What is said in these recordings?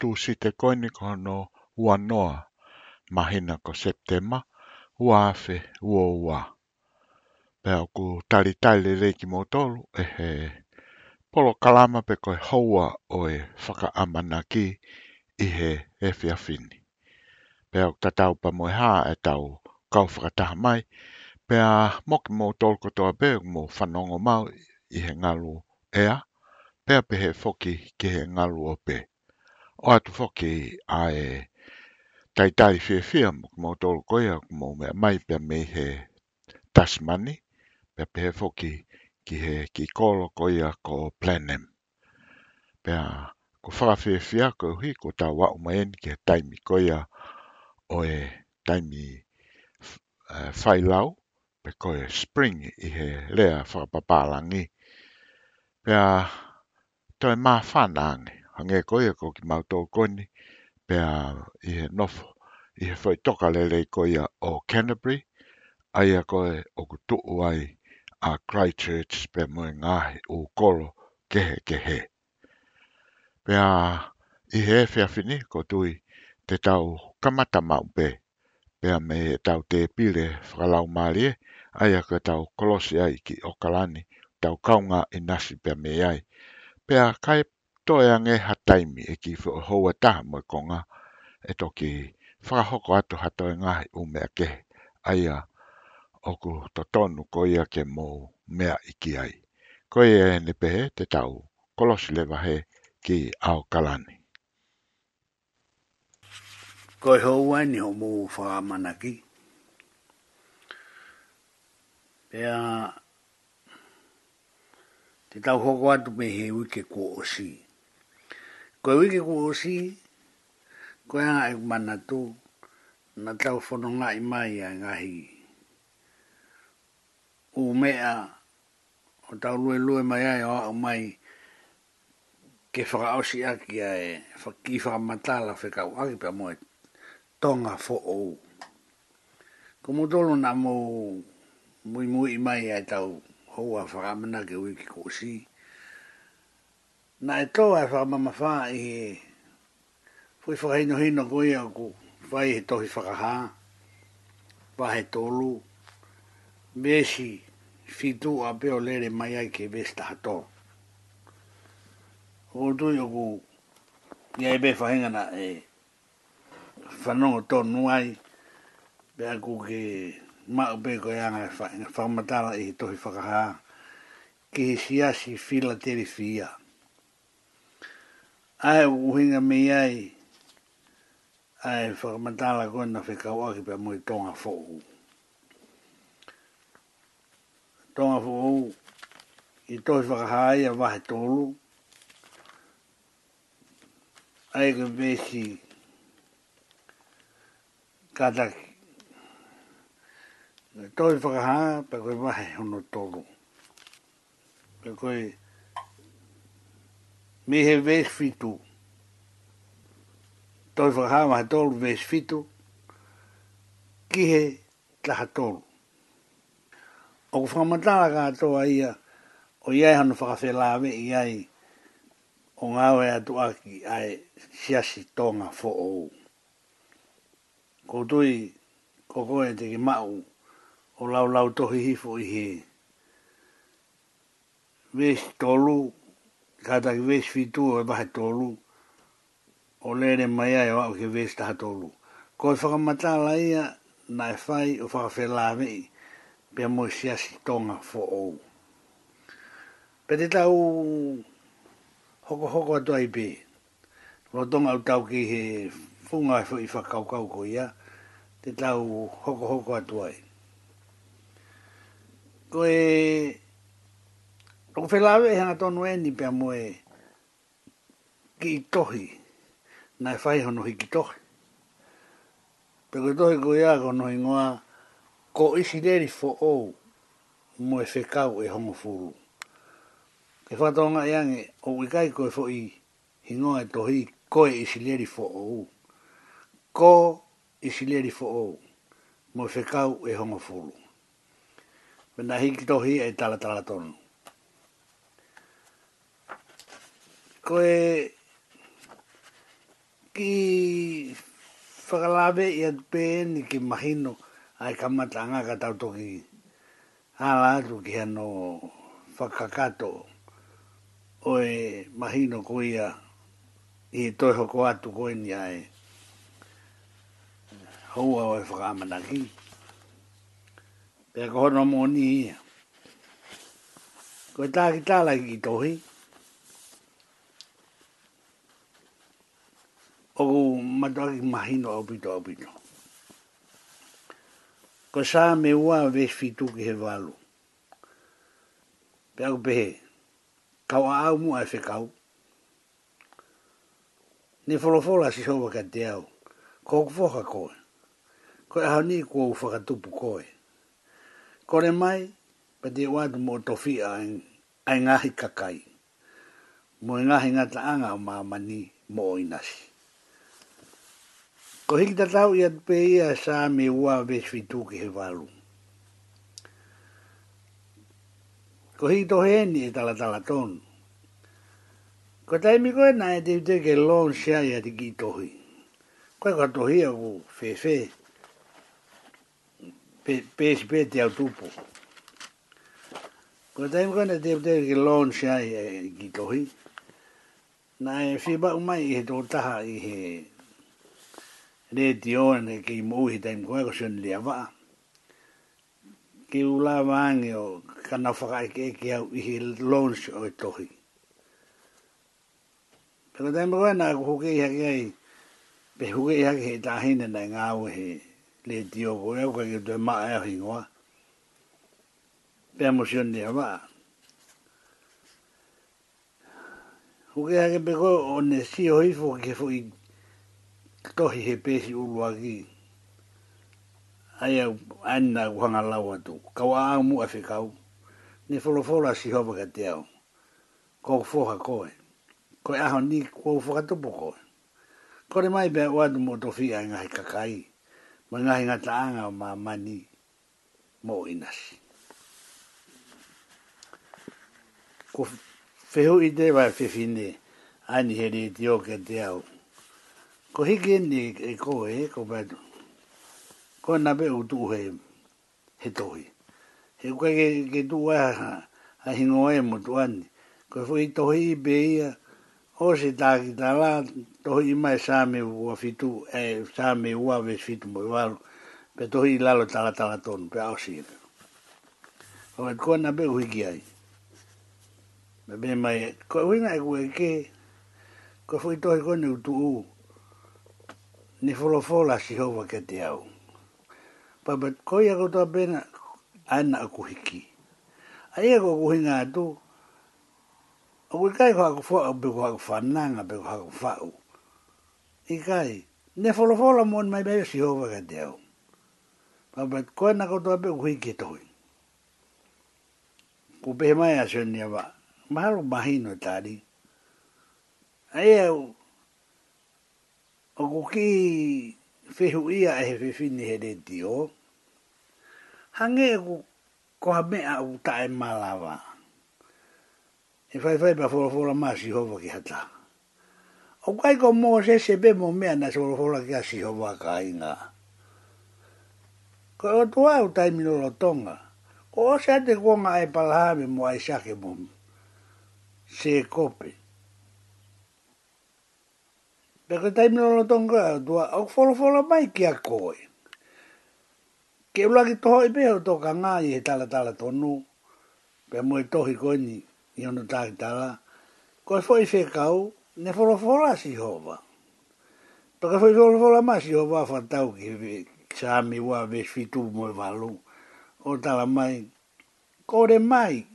atu si te koini kono ua noa, mahina ko septema, ua afe, ua ua. Pea ku tari tali reiki motolu, e he, polo kalama pe koe houa o e whaka amana ki i he e fia fini. Pea ku tatau pa moe ha e tau kau whakataha mai, pea moki motolu kotoa pe mo whanongo mau i he ngalu ea, pea pe he foki ki he ngalu o pea o atu foki a e tai tai fia fia mo kumo tolu koia kumo mea mai pia mei he tasmani pia pia foki ki he ki kolo koia ko plenem pia ko whaka fia fia ko hi ko tā wa umaeni ki he taimi koia o e taimi eh, whai lau pe koia spring i he lea whakapapalangi pia toi mā whanangi hange koe ko ki mautou koni pe a i he nofo i he whai toka lele koe o Canterbury ai a koe o kutu ai a Christchurch pe mui ngahi o koro kehe kehe. Pe a i he e whiawhini ko tui te tau kamata mau pe pe a me tau te pile whakalau maalie ai a koe tau kolosi ai ki okalani tau kaunga i nasi pe a me ai. Pea kai to e ange ha taimi e ki fo ho ata mo konga e to ki fa ho ko ato ha e ngai u me ke ai a o ku to tonu ko ia ke mo me a iki ai ko e ne pe te tau kolos le va he ki ao kalani ko ho wa ni ho mo fa ki pe a te tau hoko atu me he ui kua osi. Koe wiki ku osi, koe anga e kumana tu, na tau whono ngā i mai a ngahi. U mea, o tau lue lue mai ai o au mai, ke whaka osi aki a e, ki whaka matala whekau aki pa moe, tonga fo ou. Ko mo tolo nā mō, mui mui i mai ai tau, hoa whaka mana ke wiki ku osi, na e tō e whamama whā i he fui whaheino hino koe a ku whai he tohi whakaha, whahe tōlu, mēsi fitu a peo lere mai ai ke vesta hato. O tu i oku i ai pe whahengana e whanongo tō nuai, pe aku ke mao pe koe anga whamatara i he tohi whakaha, ke he siasi fila tere fia ai uhinga me ai ai whakamantala koe na whekau aki pia mui tonga fōu. Tonga fōu i tohi whakahai a wahe tōlu ai ke vesi kataki. Tohi whakahai pia koe wahe hono tōlu. Pia koe me he ves fitu. Toi whakahama he tolu ves fitu, ki he taha tolu. O ku whakamatala ka atoa ia, o iai hanu whakawhelawe i ai, o ngāwe atu aki ai siasi tonga fo ou. Ko tui, ko koe te ki mau, o lau lau tohi hifo i he. Ves tolu, kata ki vesi fitu e bahe tolu, o lere mai ai wa o ke vesi taha tolu. Ko e whakamata la ia, na e whai o whakawhela mei, pia mo e siasi tonga fo ou. Pe te tau hoko hoko atu ai pe, lo tonga au tau ki he funga e whai whakaukau ko ia, te tau hoko hoko atu ai. Ko e... Ko whelawe e hanga tonu e ni pia moe ki i tohi. Nai whai hono hi ki tohi. Pero i tohi ko ia kono hi ngoa ko isi deri fo ou moe whekau e hongo furu. Ke whatonga e ange o wikai ko e fo i hi ngoa e tohi ko e isi deri fo ou. Ko isi deri fo ou moe whekau e hongo furu. Pena hi ki tohi e tala tala tonu. koe ki whakalawe i atu pē ni ki mahino ai kamatanga ka tau toki ala atu ki hano whakakato oe mahino koia i toi hoko atu koe ni ai houa oe whakamana ki pēr ko hono mōni ia koe tāki tāla ki tohi o madagi mahino au pito au pito. Ko sā me ua vesh fitu ki he walu. Pea pehe, kau a au mua e whi kau. Ne wholofola si sowa ka te au, ko kufoha koe. Ko e hau ni kua u whakatupu koe. Ko re mai, pa te wadu mo tofi a ai ngahi kakai. Mo ngahi ngata anga o mamani mo inasi. Ko hili tatau i atpe i a sā me ua vesfitu ki he walu. Ko hili tohe ni e tala tala tonu. Ko tai mi koe nā e te te ke loon sia i ati ki tohi. Ko e tohi a ku fefe. Pēsi pē te au tupu. Ko tai mi koe nā e te te ke loon sia i e ati ki tohi. Nā e whiba umai i he tō taha i he tohi le ti o ne ke mo hi tai mo ko shon le va ke u la va ne o ka na fa kai ke ke au hi launch o to hi pe na mo na ko ke ya ke ai pe ho ke ya ke ta hi ne na nga o hi le ti o ko ne ko ke de ma a hi ngwa pe mo shon le va Hukia ke peko o ne si o hifo ke fo i kakohi he pesi ulua ki. Aia anna kuhanga lau atu. Kau aau mua fe kau. Ne wholofola si hova ka te au. Kou fuha koe. Koe aho ni kou fuha tupu koe. Kore mai bea uadu mo tofi ai ngahi kakai. Ma ngahi ngata anga o maa mani. Mo inasi. Ko fehu ide wa fefine. Ani heri te o ke te au ko hiki ni e koe e ko pētu ko na pe utu he he tohi he kua ke ke tu a ha a hingo e mo tu ani ko e fuhi tohi i pe ia o se tāki tā la tohi ima mai sāme ua fitu e sāme ua ves fitu mo i walu pe tohi i lalo tala tala tonu pe au si ina e ko e ko na pe u hiki ai me be mai ko e wina e kua ke ko e fuhi tohi kone utu uu ni folofola si hova ke te au. Papa, koi ako tua pena, aina aku hiki. A ia ko aku hinga atu, aku ikai ko aku fua, pe ko aku whananga, pe ko aku whau. Ikai, ne folofola mon mai bebe si hova ke te au. Papa, koi ako tua pena, aku hiki tohi. Kupe mai asenia wa, mahalo mahino tari. Aia, au, o ko ki fehu ia e he fini he re o, hange e ko koha mea u ta e malawa. E fai fai pa fora fora maa si hova ki hata. O kai ko mō se se be mō mea na fora fora ki a si hova ka inga. Ko e otua u ta e tonga, ko o se ate kua ngā e palahame mō aisake e mō se kope. Pe ke taimi nono tonga, tua au kwholofola mai ki a koe. Ke ula ki toho i peho toka ngā i he tala tala tonu, pe mo i tohi koe ni i ono tāki tala, ko koe fwoi whekau, ne wholofola si hova. Pe ke fwoi wholofola mai si hova a whantau ki sa ami wā vesh fitu mo i walu, o tala mai, kore mai.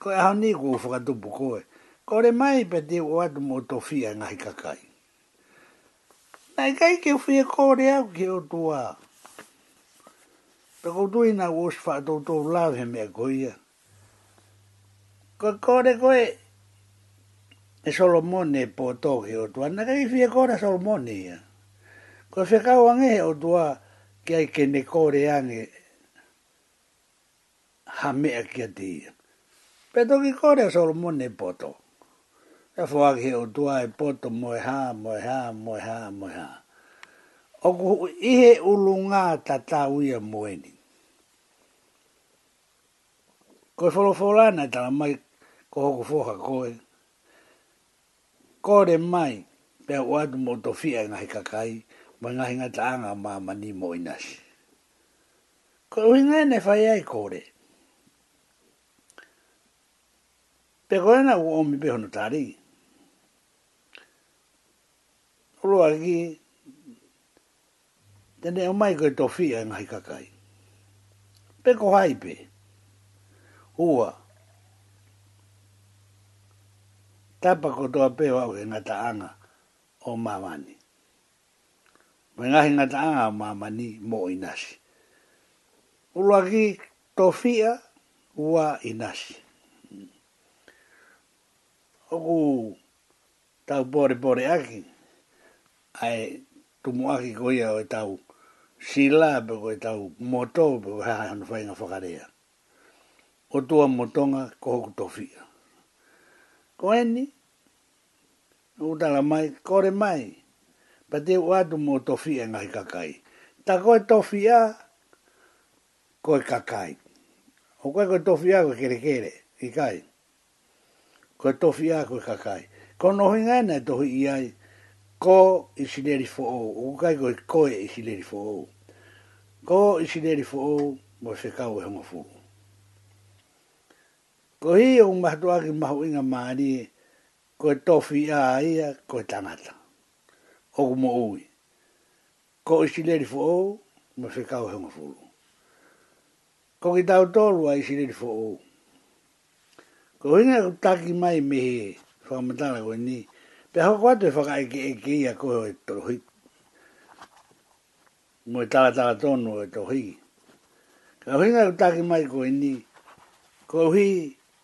Koe ahonikua whakatupu koe ore mai pe te o atu mo to fia ngai kakai. Nai kai ke fia kore au ke o tua. Pe ko tui na wos wha to to lau he mea ko e e e ia. Ko ko re koe e solomone po to ke o tua. Nai kai fia kore a solomone ia. Ko fia kau ange he o tua ke ai ke ne kore re ange ha mea kia te ia. Pe toki ko re solomone po to e fo he o tua e poto moe ha, moe ha, moe ha, moe ha. O ku ihe ulu ngā ta tā uia moe Ko e wholo wholo ana tala mai ko hoko fōha koe. Kore mai pe o atu mo to fia ngahi kakai, mo ngahi ngā ta anga mā mani moe nasi. Ko e uhi ngāne whai ai kore. Pe koe ana u omi pe honu roa ki tene o mai koe tofi e ngai kakai. Pe ko hai pe. Ua. Tapa ko toa pe wau e ngata anga o mamani. Mwe ngahi ngata anga o mamani mo inasi. Ulua ki tofia ua inasi. Oku tau bore bore aki. Oku ai tu mo aki ko ia o e tau sila pe ko tau moto pe ha han fai nga fakarea o tua motonga ko ku tofia ko eni u tala mai kore mai pa te wa tu mo tofia nga kakai ta ko tofia ko kakai o ko ko tofia ko kere kere i kai ko tofia ko kakai ko no hinga na to hiai ko i sineri fo o o kai ko e ko i sineri fo o ko i sineri fo o mo se ka o e hanga fo ko hi o ma to agi ma inga ma ni ko to fi a i a ko tangata o mo o ko i sineri fo o mo se ka o e hanga fo ko ki tau tolu a i sineri fo o ko hi na taki mai me fa ma tala ko ni Pe hau kua te whaka eke eke ia koe o e tohi. Mo e tala tala tono e tohi. Ka hui ngai utaki mai koe ni, ko hui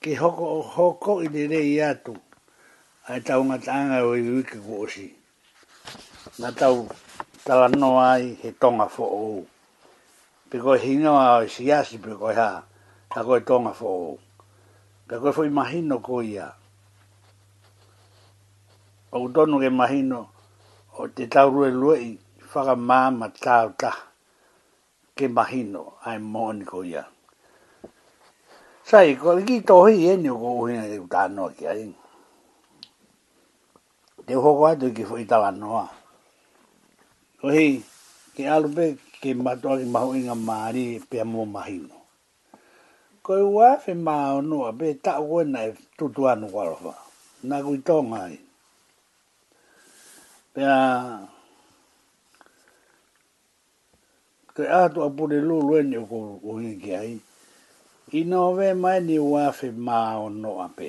ke hoko o hoko i te rei atu, a e tau ngatanga o i wiki kuosi. Nga tau tala noa i he tonga fo ou. Pe koe hinoa o i siasi pe koe ha, ka koe tonga fo ou. Ka koe fo imahino koe koe ia o donu ke mahino o te tauru e lue i whaka māma tāu ta ke mahino ai mōni ko ia. Sai, ko liki tohi e ni ko uhina te utanoa ki ai. Te hoko atu ki fwi tala noa. Ko hi, ki alupe ki matoa ki mahu inga maari e pia mō mahino. Ko i wafi maa onua, pe tau koe nai tutu anu kwa rofa. Nā kui tō Pea, kai ātu a pūre lō lueni o kō o hiki ai, i nō vē mai ni wāwhi mā o nō ape.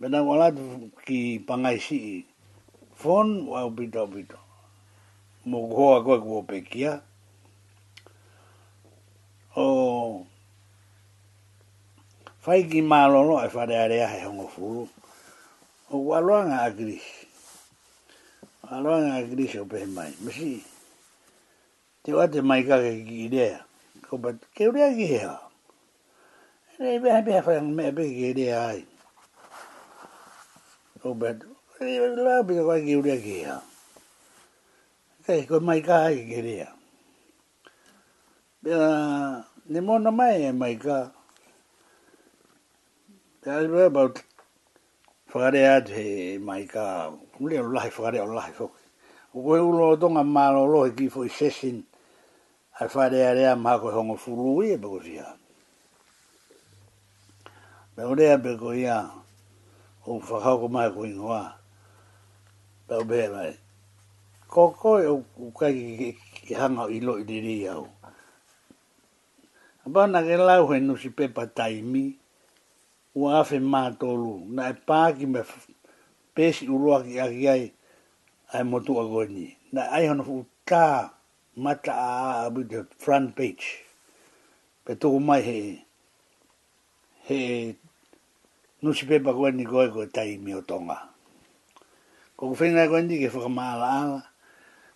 Mena wala ki pangai si i, fōn wā o pita o pita. Mō kua pe kia. O, fai ki mā lolo e whare are ahe hongo fūru o waloanga a gris. Waloanga a gris o pehe mai. Masi, te wate mai kake ki idea. Ko pat, ke urea ki hea. Rei beha beha whaang mea peke ki idea ai. Ko pat, rei la pita kwa ki urea ki hea. Kei, ko mai kaha ki idea. Bia, ne mona mai e mai kaha. Tā rei whakare atu he mai ka kumule o lahi whakare o lahi whoki. O koe ulo o tonga mālo lohi ki fwoi sesin ai whare a rea maha koe hongo furu ue bako siha. Pe o rea pe koe ia o whakau ko mai koe ingoa. Pe o bea mai. Ko koe o kai ki hanga i lo i diri au. Apana ke lau he nusi pepa Apana ke lau he nusi pepa taimi ua afe mātolu, na e pāki me pēsi urua ki aki ai ai motu a goni. Na ai hana fuu tā mata a a abu te front page. Pe tōku mai he, he nusi pepa goni goi goi tai mi o tonga. Koko whenga goni ke whakamaala ala,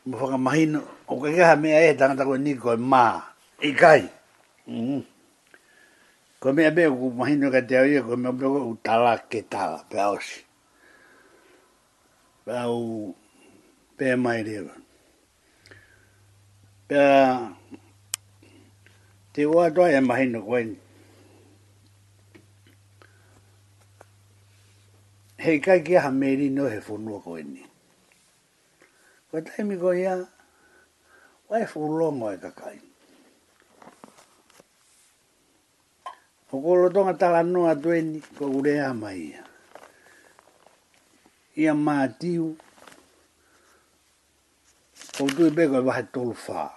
mo whakamahino, o kakeha mea e tangata goni goi mā, i kai. Mm -hmm ko me be ku mahino ka te ia ko me be ku tala ke tala pe aos pe mai rewa pe a te ua doa e mahino ko eni hei kai ki aha meri no he whunua ko eni ko taimi ko ya, wai whulongo e kakai o kolo tonga tala noa tueni ko urea maia. Ia maa tiu, ko tui beko e vahe tolu faa.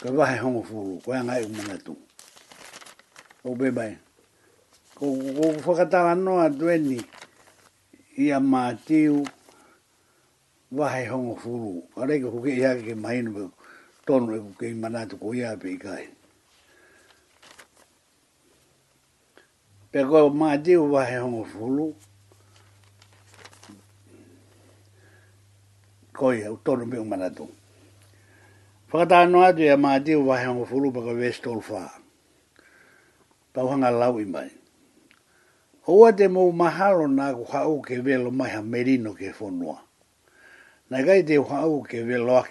Ko e vahe hongo furu, ko e ngai umana tu. O bebae, ko ko whakatala noa tueni, ia maa tiu, vahe hongo furu. Ko reka huke iake ke mahinu, tonu e huke imanatu ko ya i kaini. pe ko ma di u wa he fulu ko ye u tonu be ma na tu fa ta no a di ma di u fulu pe ko we stol fa pa hanga la u mai o wa de mo ma na ku ha u ke ve mai ha merino ke fo no na ga de ha u ke ve lo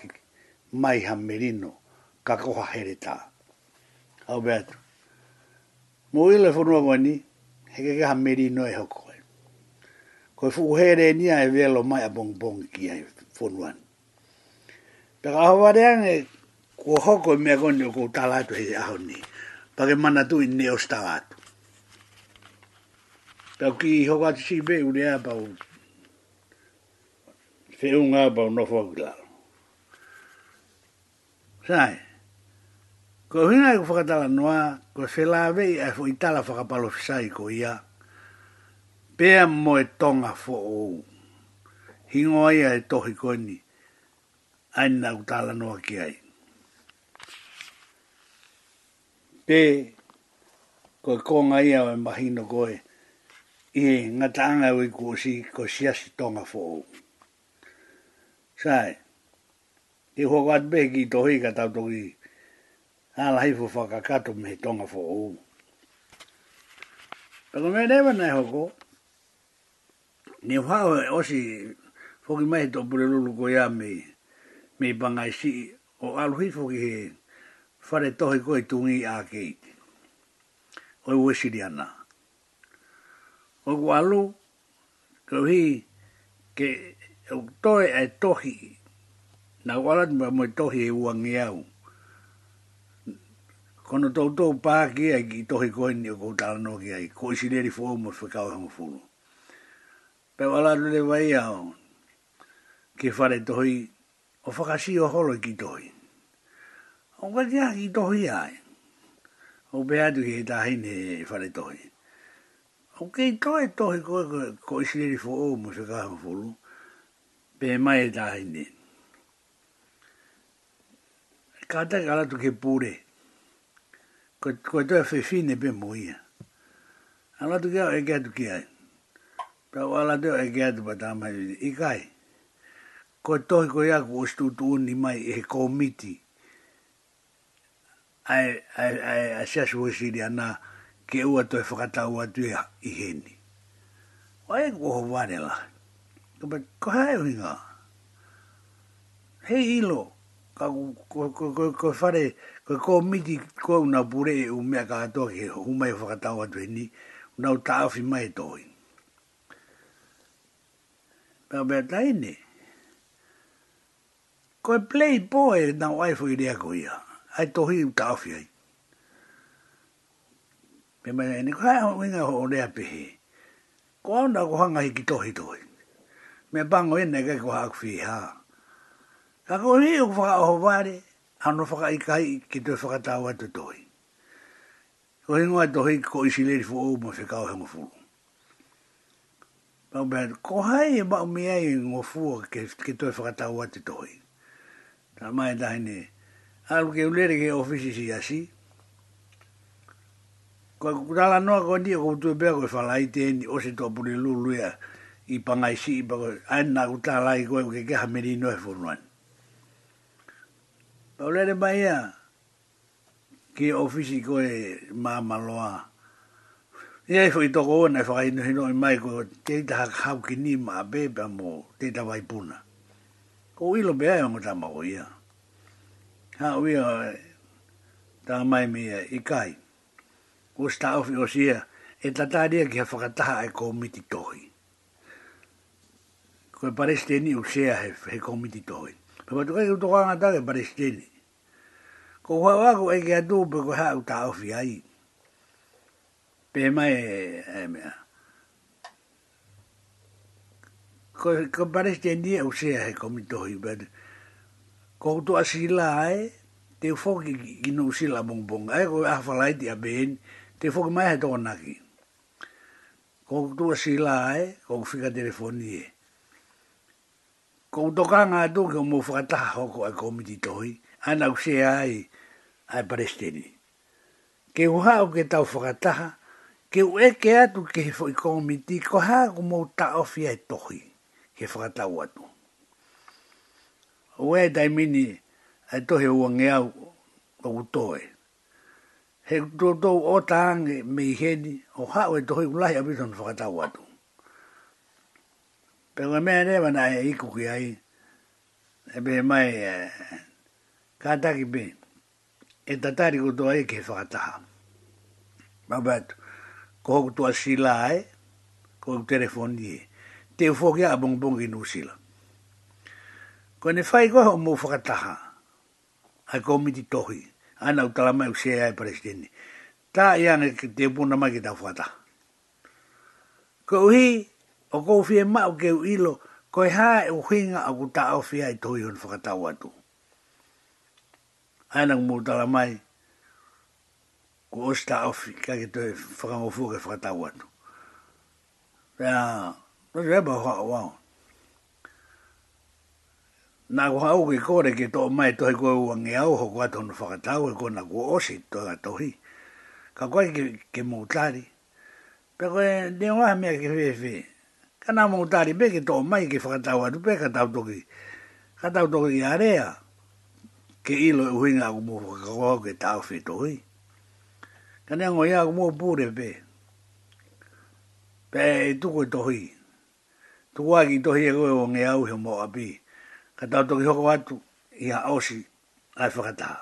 mai ha merino ka ko ha hereta au beto mo ile fo no heke ke hameri no e hoko e. Ko e fuku here ni a e velo mai a bong bong ki a e fonuan. Pera ahoa reang e kua hoko e mea koni o kou talatu he aho ni. Pake mana tu i neo stawatu. Pera ki hoko atu si be ure a pao feunga pao nofo agilalo. Sae? Sae? Ko hina e whakatala noa, ko se la vei e fo itala whakapalo fisai ko ia. Pea mo e tonga fo ou. Hingo ai e tohi koni. Ai na utala noa ki ai. Pe, ko e konga ia e mahino koe. I e ngata anga ui kuosi ko siasi tonga fo ou. Sai, i hoko atbe ki tohi ka tautoki. Sai, ala hifu whakakato me tonga fo o. Pero me rewa nei hoko, ni whao e osi whoki mai to pure lulu ko ia me, me bangai si o aluhi hifu he whare tohi koe tungi a kei. Oi wesi di ana. O ku alu, kau hi, ke au toi e tohi, na wala mo tohi e uangi au kono tau tau pāke ai ki tohi koe ni o kou no ki ai, koi si leri fōu mo whakau e hongo fūnu. Pēu ala tu te wai au, ke whare tohi, o whakasi o holo ki tohi. O kati a ki tohi ai, o pēha tu ki he tāhine e whare tohi. O kei tohi tohi koe koi si leri fōu mo whakau e hongo fūnu, pēh mai e tāhine. Kātaka ala tu ke pūre, ko ko do fe fine be moia ala do ga e ga ki ai pra wala do e gadu ba dama i kai ko to ko ya ko stu tu ni mai e komiti ai ai ai a shash wo shi dia na ke u to e fakata u atu ya i heni wae ko ho wa dela ko ba ko ha u nga hei ilo ka ko ko ko fare ko ko miti ko na pure u me ka to ke u mai fa ta wa de na ta fi mai to i ba ba ta ni ko play boy na wife fo i de ko ya. ai to hi ta fi ai pe mai ni ko ha wen ga ho de a ko na ko hanga hi ki to hi to i me bango ene ke ko ha fi ha ka ko hi ko fa ho ano faka i kai ki te faka tau atu tohi. Ko hingo a tohi ko isi leri fu oumu fe kau hengu fulu. Pau bea, ko hai e mao mea i ngō fua ki te faka tau atu tohi. Ta mai tahi ne, alu ke ulere ke ofisi si asi. Ko a kukutala noa ko ndia ko utu e bea ko e falai te eni o toa puri lulu ia i pangai si i pako, aina kutala i koe ke keha meri noe furuani. Paulere Bahia, ki ofisi ko e mamaloa. Ia e whai toko ona e whai nuhi noi mai ko te taha hau ki ni maa bebe mo te ta vai puna. Ko ilo bea e ongo tama ko ia. Ha uia ta mai me i kai. Ko sta ofi o sia e ta taria ki ha whakataha e komiti tohi. Ko e pareste ni usea he, he komiti tohi. Pe ma tukai utoka nga tare palestini. Ko hua wako e kia tu pe ko hau ta ofi ai. Pe mai e, e mea. Ko, ko palestini e usea he komitohi. Pe ko utu asila ai te ufoki gino usila bongbong. Ai ko ahafalai ti abeen te ufoki mai he tokonaki. Ko utu asila ai ko fika telefonie. Ko utu asila ai ko fika telefonie ko utokanga nga to ke mo fata ho ko ko mi di toi ana u se ai ai presteni ke u ha ke tau fata ke u e ke atu ke fo i ko ko ha ko mo ta ai toi ke fata u atu ue dai mini ai to he u nge au ko u he to o ta nge mi he o ha u toi u lai a atu pero me ne van a ir con que ahí e be mai e, kata ki be e tatari ko toa e ke whakataha ma bat ko hoku toa sila e ko hoku telefoni e te ufoki a bong bong inu sila ko ne whai ko ho mo whakataha a komiti tohi ana u tala mai u sea e presidente ta iane te upuna mai ki ta whakataha ko uhi o kou fie o keu ilo, ko e haa e uhinga a kuta au fia i tohi hon whakatau atu. Aina ku mūtala mai, ku osta au fi, ka ke tohi whakangofu ke whakatau atu. Pea, no te eba hoa wao. Nā ku hau ki kore ke tō mai tohi koe uangi au ho kua tonu whakatau e kona ku osi tohi tohi. Ka koe ke, ke mūtari. Pea koe, ne wā mea ke kana mo tari be ke to mai ke whakatau atu be ka ta to ki ka ta to ki area ke ilo e uhinga ku mō ko ke tau whetohi ka kana ngō ia ku mō be be pē e tuku e tohi tuku aki tohi e koe o nge au he mō api ka ta tau toki hoko atu i a osi ai whakatau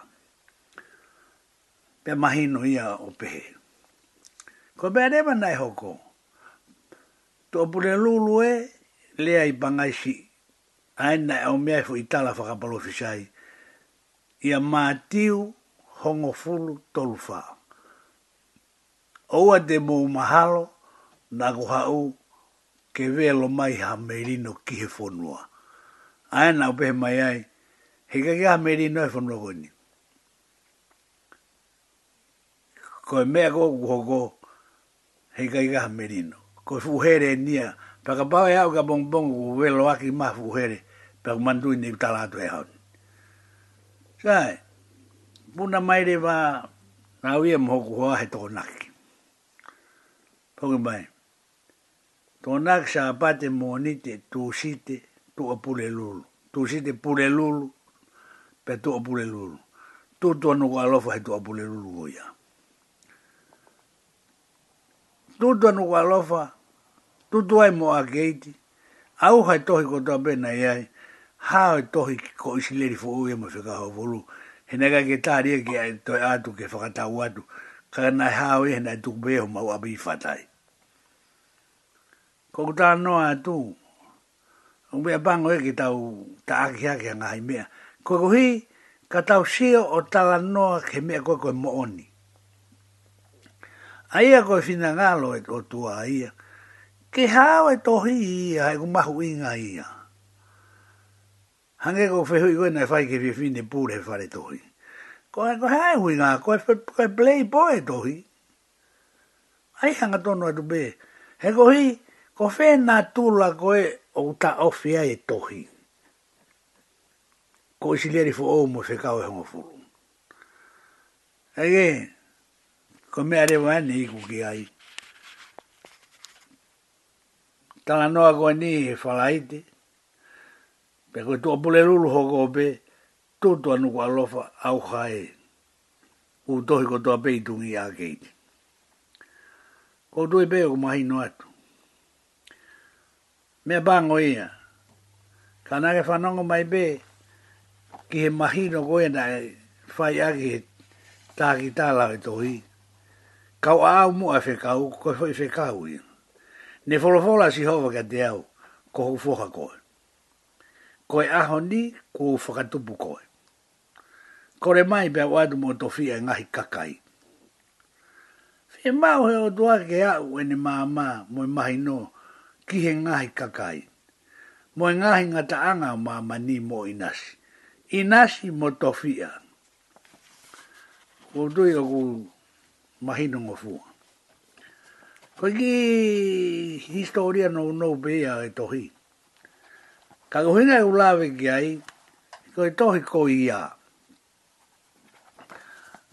pē no ia o pē ko pē rewa nai ho Ko to apure lulu e lea i bangaisi aena e o mea e i fo itala whakapalo fisai ia mātiu hongo fulu tolfa o Oa te mahalo na kuhau ke velo mai ha merino ki he whonua. Aena o pehe mai ai, he kake ha merino e whonua koni. Koe mea koko kuhoko, he kake ha merino ko fuhere nia pa ka ba ya ka bong bong ko welo aki ma fuhere pa mandu ni tala to e ya sai puna e mai re va na wi mo ko ha to nak po ke mai to nak sa pa te mo ni te tu site tu apule lulu tu site pure lulu pe tu apule lulu tu to no ka lo fa tu apule lulu ya Tudo no Gualofa, tu tu ai mo a geiti au hai tohi ko to be na ai ha hai tohi ko isi le fo u mo fe ka ho volu he na ga ke ta ri ke ai to a ke fa ka ta ka na ha o e, he na tu be e, ho ma wa bi ko ta no atu. tu un be bang o ke ta u ta a ke a ke ko ko hi ka ta u o ta la ke me ko ko mo oni Aia koe whina ngā e o tua aia. Aia ke hawa e tohi i ia, e kumahu inga ia. Hange ko whehui koe nei whai ke whiwhine pūre e whare tohi. Ko e ko hae hui ngā, ko e whai play boy e tohi. Ai hanga tono atu be. He ko hi, ko whena tūla ko e o ta e tohi. Ko isi leri fu ou mo whekau e hongo furu. Ege, ko mea rewa ane iku ki aiki. tala noa koe ni e whalaite. Pe koe tua pule lulu hoko pe, tūtua nuku alofa au hae. U tohi ko tua peitungi a keiti. Ko tui pe o kumahi no atu. Mea pango ia. Ka nage whanongo mai pe, ki he mahi no koe na e whai aki he tāki tālawe tohi. Kau au mua e whekau, koe whai whekau ia. Ne wholawhola si hawa ka te au, ko hu whoha koe. Koe aho ni, ko hu whakatupu koe. Kore mai pia wadu mo tofi e ngahi kakai. Whee mau he o tua ke au e ni maa mo i mahi no, ki he ngahi kakai. Mo i ngahi ngata anga o maa ni mo inasi. Inasi mo tofi e. Kou tui o ku mahi no ngofua. Koe ki historia no no bea e tohi. Ka kohina e ulawe ki ai, koe tohi ko ia.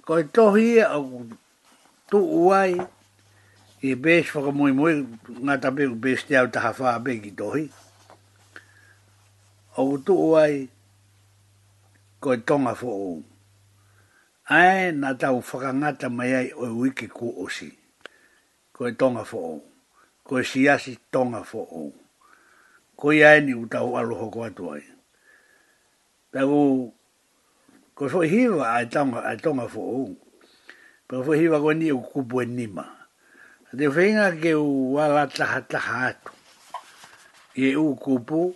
Koe tohi ia o tu uai, i bēs whakamui mui, ngā tape u bēs te au taha wha bē ki tohi. Au tu uai, koe tonga fo o. Ae, nā tau whakangata mai ai o wiki ku osi ko e tonga fo o. Ko e siasi tonga fo o. Ko i aeni u tau alo hoko atu ai. Pego, ko fo hiva a tonga, a tonga fo o. Pego fo hiva ko ni u kupu e nima. Te whainga ke u wala taha taha atu. Ie u kupu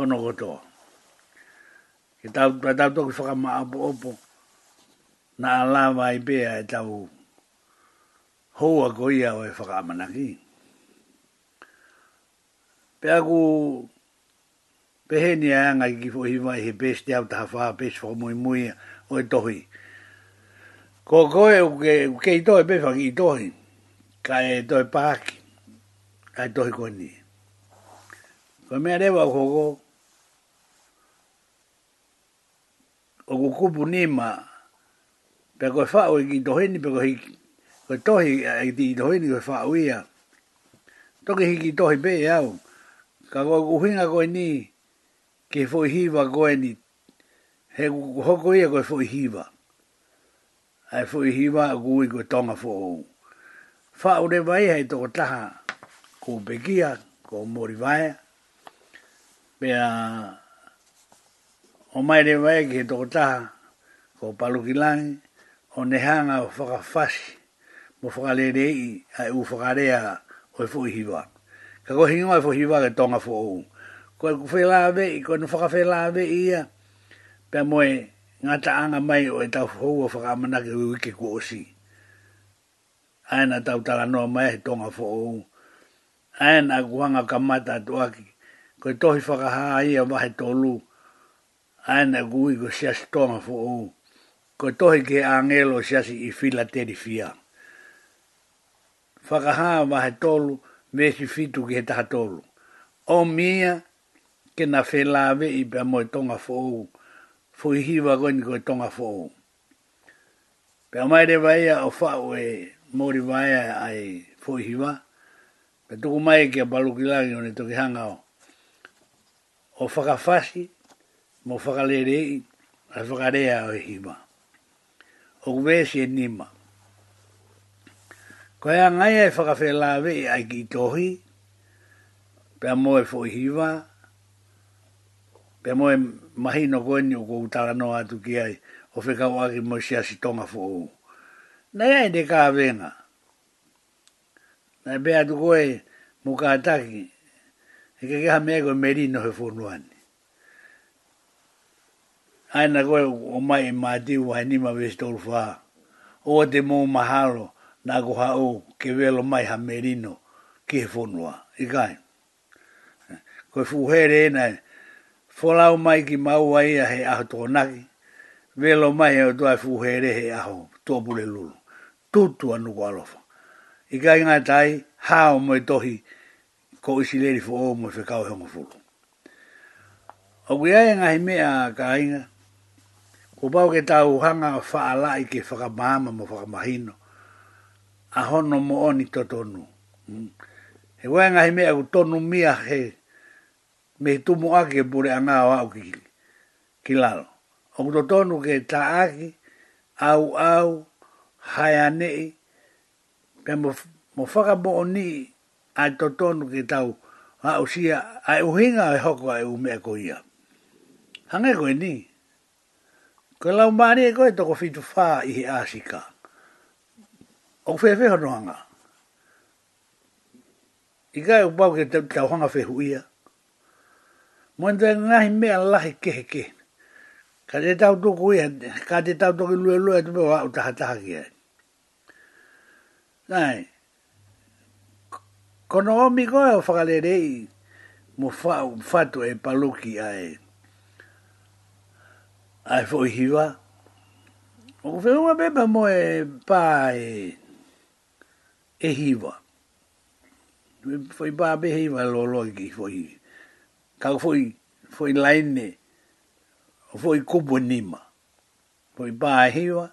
hono kotoa. Ke tau tau tau e tau tau tau tau tau tau tau tau tau tau tau tau hoa goia o e whakamanaki. Pea ku pehe ni a ngai ki fo hiwa he pes te au taha wha, pes wha mui mui o e tohi. Ko koe uke, uke i tohi pefa ki i tohi, ka e tohi pāki, ka e tohi koe ni. Ko mea rewa o koko, o kukupu nima, pe koe wha o i ki tohi ni, pe koe ko tohi ai eh, di tohi ni fa uia toki hiki tohi be au ka go uhinga ko ni ke fo hiva ko ni he hoko ia ko fo hiva ai fo hiva ko i ko tonga fo fa u de vai hai to taha ko begia ko mori vai be a o mai de vai ke to taha ko palukilang o nehanga o whakawhasi o whakale ne i a e u o e whuhiwa. Ka ko hingo e whuhiwa ke tonga fo ou. Ko e lawe i ko e nu whakawhi lawe i a pia moe ngata anga mai o e tau hou o whakamana ke wiki ku osi. Aena tau tala noa mai e tonga fo ou. Aena kuanga kamata atuaki. Ko e tohi whakaha i a wahe tolu. Aena kuwi ko siasi tonga fo ou. Ko tohi ke angelo siasi i fila teri whakaha wa he tolu me si fitu ki he taha tolu. O mia ke na whelawe i pia moe tonga fōu, fō i hiwa koe ni koe tonga fōu. Pia mai re waia o whao e mori waia ai fō i hiwa, pia tuku mai ke a balukilangi o ne toki hanga o. O whakafasi, mo whakalerei, ai whakarea o hiwa. O kwe si e nima. Ko ea ngai e whakawhe lawe e ai ki tohi, pia mo e fo hiwa, pia mo e mahi no koe ni o kou tara no atu ki ai, o whekau aki mo si asi tonga fo ou. Na ea e de ka avenga. Na e bea tu koe mo ka ataki, e ke keha mea koe meri no he fonuani. Aina koe o mai e mātiu hainima vese tolu whaa. O te mō mahalo. Mahalo na go ha o ke velo mai ha merino ke fonua i kai ko fu here na fola o mai ki mau ai he a to na velo mai o to fu here he a to bule lulu tutu anu ko alofa i kai tai ha o mo tohi ko isileri fo o mo fe kau he mo fulu o guia nga he me a kai ko pau ke tau hanga fa ala i ke fa mama mo fa mahino a hono mo oni to tonu. Mm. He wenga he mea tonu mia he me tu mo ake pure ana wa au ki ki O kuto tonu ke ta ake au au hayane anei pe mo, mo whaka oni a to tonu ke tau a sia a uhinga e hoko a u mea ko ia. Hangai koe ni. Koe lau mani e koe toko fitu whaa i asika o fefe hanoanga. I kai o pau ke tau hanga fehu ia. Moen tae ngahi mea lahi kehe kehe. Ka de tau toko ia, ka de tau toki lue lue tupe o au taha taha kia. Nai, kono omi koe o whakalerei mo fato e paluki ai. Ai foi hiwa. O uma beba mo e pae e hiva. Foi bābe hiva lo loiki, foi, kau foi, foi laine, foi kubu e nima. Foi bā e hiva,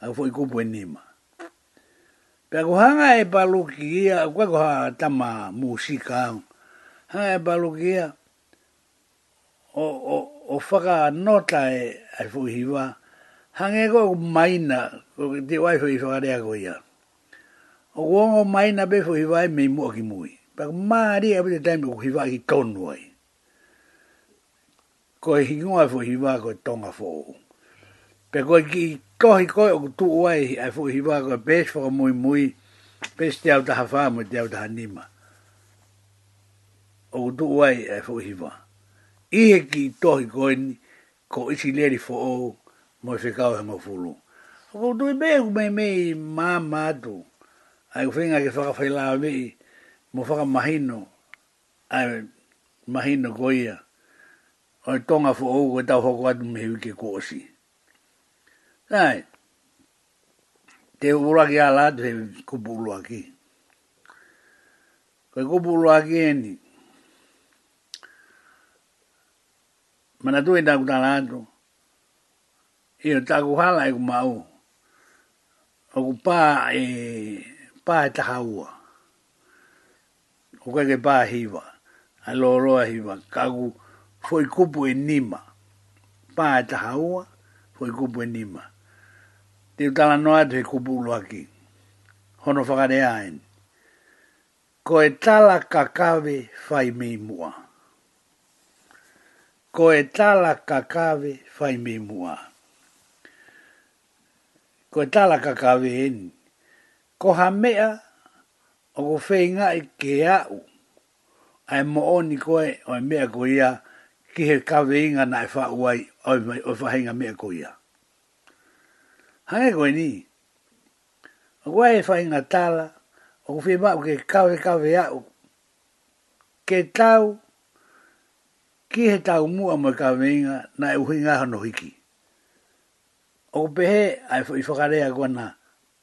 a foi kubu e nima. Pea ko hanga e paluki ia, kua ko hanga tama musika hau, hanga e paluki ia, o, o, o whaka nota e a foi hiva, hanga ko maina, ko te waifu i whakarea ko ia o wongo mai na befo hiwai me mo ki mui. Pak maari a e pita taimi ku hiwai ki kaunuai. Ko e hingua fo hiwai ko tonga fo u. Pe ko ki kohi koi o kutu uai a fo hiwai ko e pes fo mui mui, pes te au da faa mo te au taha nima. O kutu uai a fo hiwai. E ki tohi ko ni ko isi leri fo u mo e whekau hanga fulu. O kutu be mei me mei maa ai ufenga ke faka fai lawa mei, mo faka mahino, ai mahino koia, oi tonga fu ou koe tau hoko atu mehiwi ke kōsi. Ai, te uura ki ala atu hewi kupu ulua Koe kupu ulua eni, mana tu enda ku tala atu, iyo taku hala e ku mau, paa e... Eh, pā e taha ua. Hoka ke pā hiwa, a loroa hiwa, kagu, foi kupu e nima. Pā e taha ua, foi kupu e nima. Te utala noa te kupu aki. Hono whakare aen. Ko e tala kakave fai mei mua. Ko e tala kakave fai mei mua. Ko e tala kakave eni koha mea o ko whenga i ke au. Ai mo o ni koe o e mea ko ia ki he kawe inga na e whauai o e whahinga mea ko ia. Hae koe ni, o koe e whahinga tala o ko whenga ke kawe kawe au. Ke tau, ki he tau mua mo e kawe inga na e uhinga hano hiki. O pehe, ai whakarea kona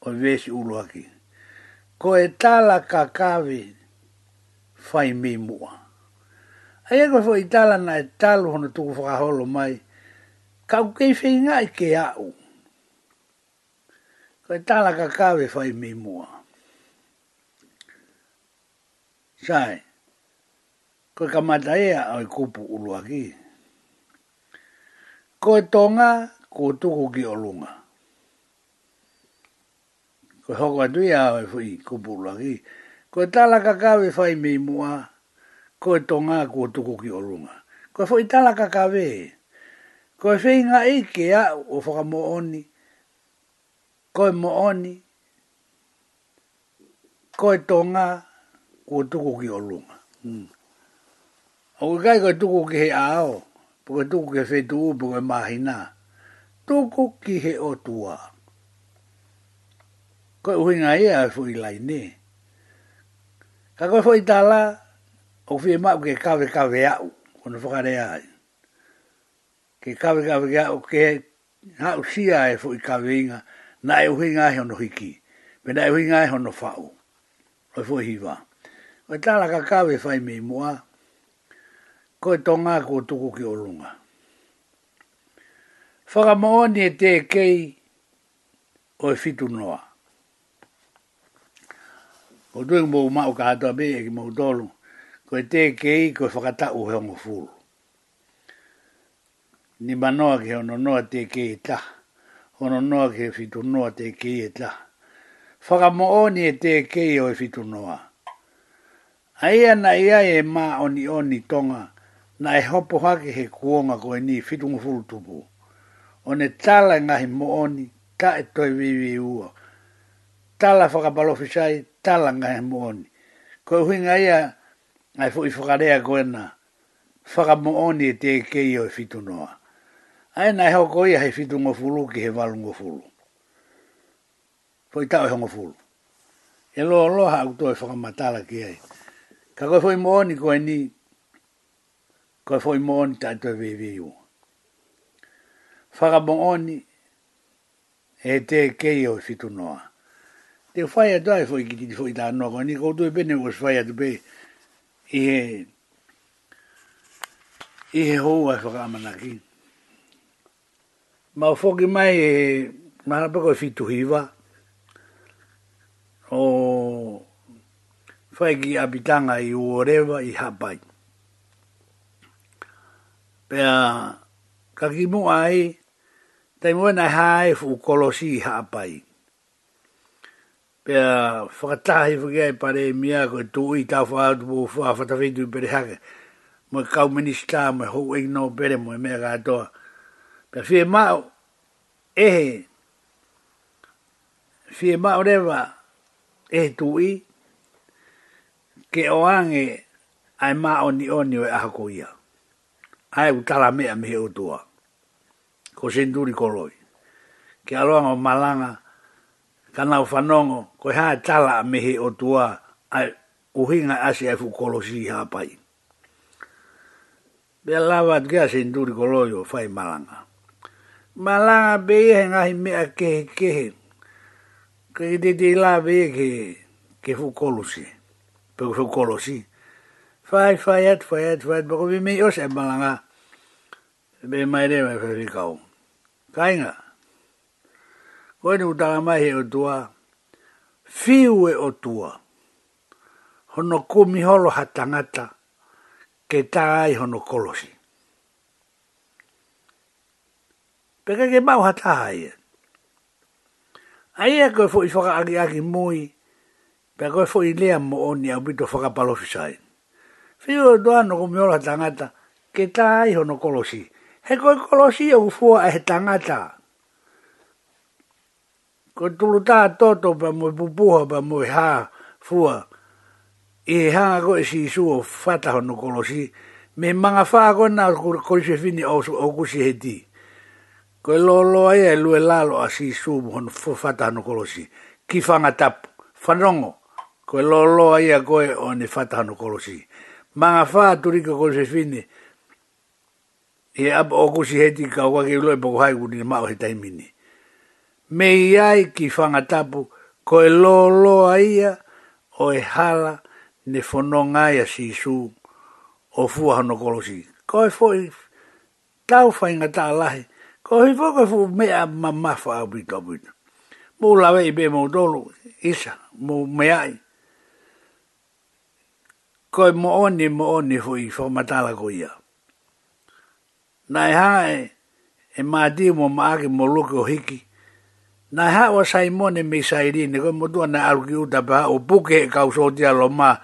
o vesi uloa kia ko e tala ka kawe fai me mua. Ai e koe fai tala na e talu hono tuku whakaholo mai, ka ukei whi ngai ke au. Ko e tala ka kawe fai me mua. Sai, koe ka mata ea au i e kupu ulua ki. Koe tonga, ko tuku ki olunga. Ko hoko atu awa e fui kupuru aki. Ko tala kakawe fai mei mua. Ko e tonga kua tuku ki orunga. Ko e fui tala kakawe. Ko e fei nga ike a o whaka mooni. Ko e mooni. Ko e tonga kua tuku ki orunga. Hmm. O kai kai koe tuku ki he ao. Puka tuku ki he fetu u, puka mahina. Tuku ki he o tuaa ko uinga ia a e i lai ne ka ko fu i tala o fi ma ke ka ve ka ve a u ona fu kare a ke ka ve ka ve a u ke ha u sia e fu ka ve inga na e uinga he ono hiki me na e uinga he ono fa u o fu hi va o tala ka ka ve fai mi mua ko tonga ko tuku ki o lunga Whakamoa ni e te kei o e fitu noa ko tuing e mo ma o ka to be e ki mo dolo ko te ke i ko fa u he mo fu ni ma no ke ono no te ke ta ono no ke fitu no te ke ta fa ga mo oni te ke o fitu e no a ai ana ia e ma oni oni tonga na e hopo ha ke he kuonga ko ni fitu mo fu tu bu one tala nga he mo oni ka e toi vi vi ua tala whakapalofi sai, tala ngai mooni. Ko huinga ia, ai fu i whakarea koena, whakamooni e te kei o e fitunoa. Ai nai hoko ia he fitungo fulu ki he walungo fulu. Fu i tau e hongo fulu. E loa loa hau tō e whakamatala ki ai. Ka koe fwoi mooni ko ni, ko foi mooni ta te e vevi u. Whakamooni e te kei o e fitunoa te whaia dae fwoi ki titi fwoi tāna noko, ni koutu e pene kos whaia tu pe, i he, i he hou ai whakamanaki. Ma o fwoki mai e, mahala pako e fitu hiwa, o, whai ki apitanga i uorewa i hapai. Pea, kakimu ai, tai mwena hae fukolosi i hapai. Pea, e a whakatahi whakia e pare e mia koe tō i tā whaatu pō whā whatawhetu i pere hake. Mo e kau minister mo e hou e ngā pere mo e mea kātoa. Pea whie mao, ehe, whie mao rewa, ehe tō i, ke o ange ai mao ni o ni o e ahako ia. Ai u tala mea mehe o tua. Ko senturi koroi. Ke aloa ngā malanga, ka nau whanongo, ko hea tala a mehe o tua, ai uhinga asi ai fukolosi hapai. Bea lawa tkea sen duri ko fai malanga. Malanga be ngahi mea kehe ke ka i te te la be ke, ke fukolosi, pe fukolosi. Fai, fai, et fai, et fai, bako vi mei osa e malanga, be mai rewa fai rikau. Kainga? ko ni uta mai o tua fiu e o tua hono ko mi holo hatangata ke tai hono kolosi peka ke mau hatai ai e ko foi foka agi agi moi pe ko foi lea mo oni a bito foka palo fisai fiu e doa no ko mi holo hatangata ke tai hono kolosi he ko kolosi o fuo a e hatangata ai Ko tulu tā toto pa mui pupuha pa mui hā fua. I e hanga ko e si isu o fataho no kolosi. Me manga whā ko nā ko isu e fini o kusi he ti. Ko e lo lo aia e lue lalo a si isu mo hono fataho no kolosi. Ki whanga tapu. Whanongo. Ko e lo lo aia ko e o ne fataho no kolosi. Manga whā turika ko isu e fini. E ab o kusi he ti ka wakilu e poko hai kuni ma o he taimini me iai ki whangatapu ko e loloa ia o e hala ne whanonga ia si su o fuahano kolosi. Ko e fwoi tau whainga tā lahi, ko e fwoi ko fwoi mea ma mawha au bita bita. Mō lawe i be mō tolu, isa, mō meai. Ko e mō oni mō oni fwoi whamatala ko ia. Nai hanga e, e mātia mō maake mō luke o hiki, na ha wa sai mone me sai ri ne na al gi ba o buke e ka u dia lo ma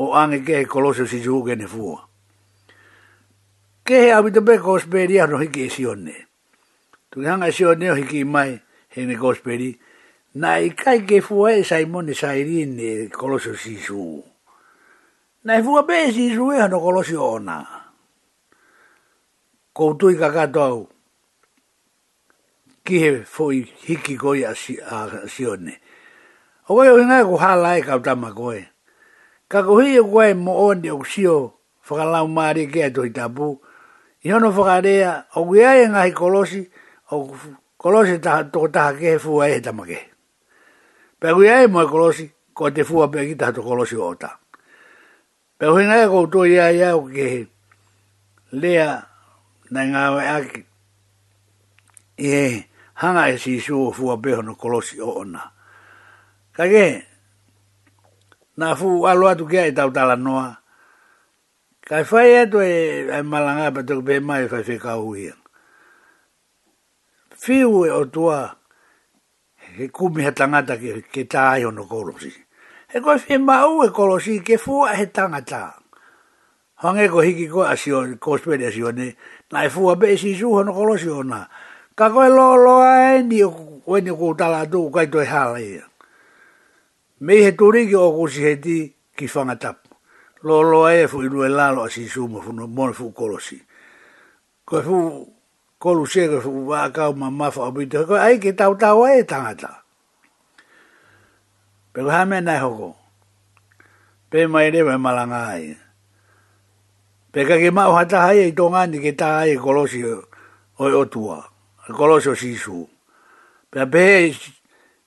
o ange ke e kolosio si juge ne fuo ke ha bi be ko a rohi ke si onne tu han a e si onne hi ki mai he ne ko na i kai ke fuo e sai mone sai ri kolosio si su. na fuo be si ju e no kolosio ona ko tu i ka ka tau ki he foi hiki goi a si a si one. O wai o ngā ku hala e ka utama koe. Ka ku hi e mo onde o kusio whakalau maare ke a tohi I hono whakarea o kuia e ngā kolosi o kolosi taha toko taha ke he fua e he tamake. Pe kuia e mo e kolosi ko te fua pe ki taha to kolosi o ta. Pe hui ngā ku to ia ia o ke he lea na ngā wai aki. Yeah hanga e si shu fu a beho no kolosi o ona. Kage, na fu alo atu kia e tau tala noa. Kai fai eto e, e malanga pa toko pe mai fai fe kau hien. Fiu e o tua he kumi he tangata ke, ke tā aiho no kolosi. He koe fie mau e kolosi ke fua he tangata. Hange ko hiki koe asio, kospere asio ne, na e fua be e si suho no kolosi o nā ka koe lo lo ai e, ni o koe ni ko tala tu kai toi hala ia. Mei he turi ki o kusi he ti ki whangatap. Lo lo ai e fu inu e lalo a si sumo fu no mone fu kolosi. Koe fu kolu se koe fu wakao ma mafa o bito. Koe ai ki tau tau ai e tangata. Pelo ha mea nai hoko. Pe mai rewa e malanga ai. Pe kake mao hata hai e tonga ni ke ta ai e kolosi o e e sisu. Pea pe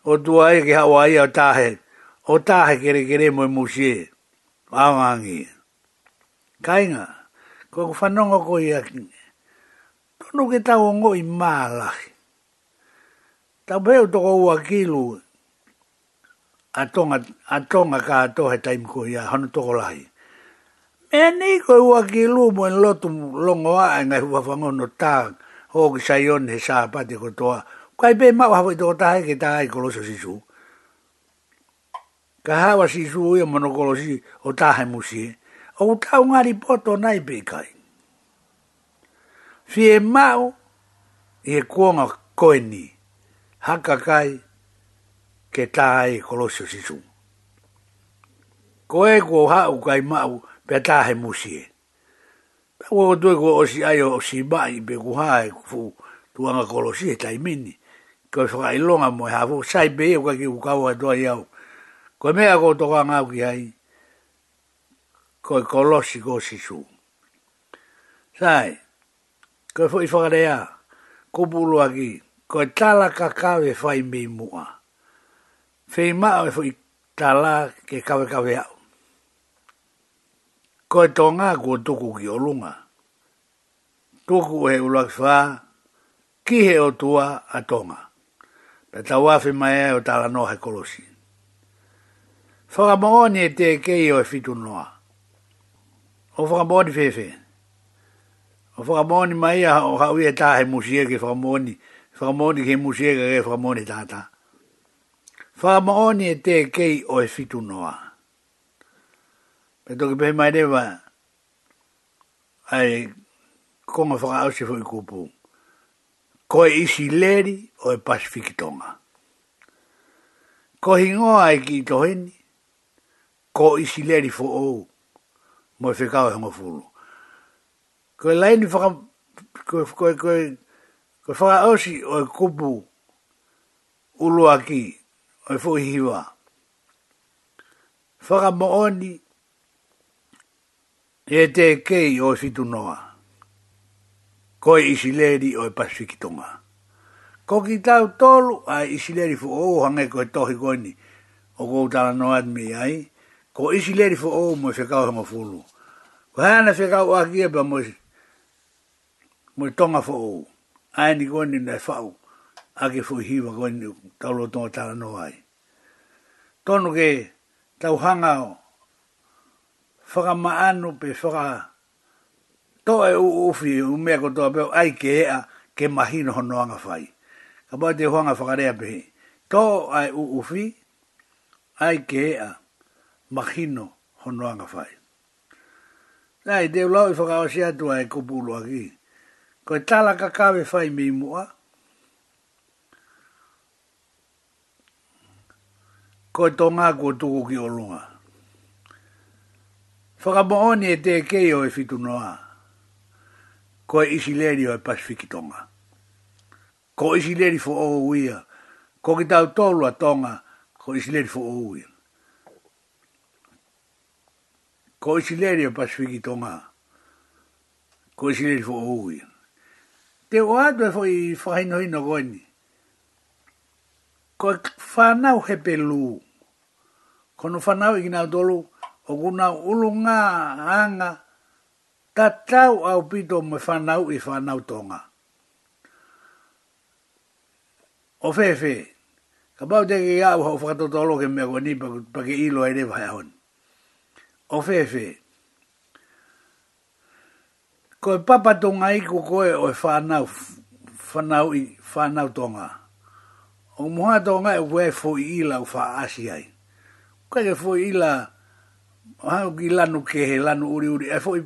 o tua e ke Hawaii o tahe, o tahe kere kere mo moe musie, aangangi. Kainga, ko whanonga ko i aki, tonu ke tau ngo i maalahi. Tau pe o toko ua kilu, atonga, atonga ka ato he taimi ko i a hana toko lahi. Me ni ko ua kilu en lotu longoa e ngai huwa whangono taa, ho ki sa he sa pa te ko Kwa i pe mau hawa i toko tahe ke taha i koloso si su. Ka hawa si su uya mono kolosi o tahe musi. O utau ngari poto nai pe kai. Fie mau i e kuonga koeni haka kai ke taha i koloso si su. Ko e kuo hau kai mau pe tahe musi Musie. Ua tue ko osi ai o si mai pe ku hae ku fu tuanga kolo si e tai mini. Ko e whaka ilonga mo e hafu, sai pe eo kaki ukawa e toa iau. Ko e mea ko toka ngau ki hai, ko e kolosi ko si su. Sai, ko e fwoi whakarea, ko pulu aki, ko e tala kakawe whai mei mua. Whei mao e fwoi tala ke kawe kawe au ko e tonga ko tuku ki olunga. Tuku he ulaki ki he o tua a tonga. Pe ta wafi mai e o tala he kolosi. Whakamaoni e te kei o e fitu noa. O whakamaoni fefe. O whakamaoni mai a o hau e ta he musie ke whakamaoni. Whakamaoni ke musie ke whakamaoni tata. Whakamaoni e te kei o e fitu noa e toki pehe mai rewa ai konga whaka ause fwoi kupu ko e isi leri o e pasifiki tonga ko hingoa e ki toheni, ko isi leri fo ou mo e whekau e hongo fulu ko e laini whaka ko e ko e ko e ko e whaka ause o e kupu ulua aki, o e fwoi hiwa Whakamooni e te kei o e fitu noa. Koe isi leri o e pasiki tonga. Ko ki tau tolu a isi leri fu ou hange ko e tohi koini o kou tala no admi ai. Ko isi leri fu ou mo e whekau hama fulu. Ko hana whekau a kia e pa mo, mo e tonga fu ou. Ai ni koini na e whau a ke fu hiwa koini tau lo tonga tala no ai. Tonu ke tau hanga o whaka maano pe whaka toa e uwhi u mea ko toa peo ai ke ea ke mahino hono anga whai. Ka pai te huanga whakarea pe he. Toa ai uwhi ai ke ea mahino hono anga whai. Nei, te ulau i whakawasi atua e kupulu aki. Ko e tala kakawe whai mi mua. Ko e tonga kua tuku ki o lunga whakamooni e te keio e fitunoa. Ko e isi leri o e Pasifiki tonga. Ko isi leri fo o uia. Ko ki tau tolu a tonga, ko isi leri fo o uia. Ko isi leri o Pasifiki tonga. Ko isi leri fo o uia. Te o atu e fwoi whaino ino goini. Ko e whanau he pelu. Ko Kono whanau i gina tolu, ko o kuna ulu ngā anga tatau au pito me whanau i whanau tonga. O whewe, ka pau teke i au hau whakatotolo ke mea koni pake ilo ai rewa hai hon. O whewe, koe papa tonga i ko koe o e whanau, whanau i whanau tonga. O muha tonga e wefo i ila u wha asiai. Kwa ke fo i ila u ha ki lanu ke he lanu uri uri e foi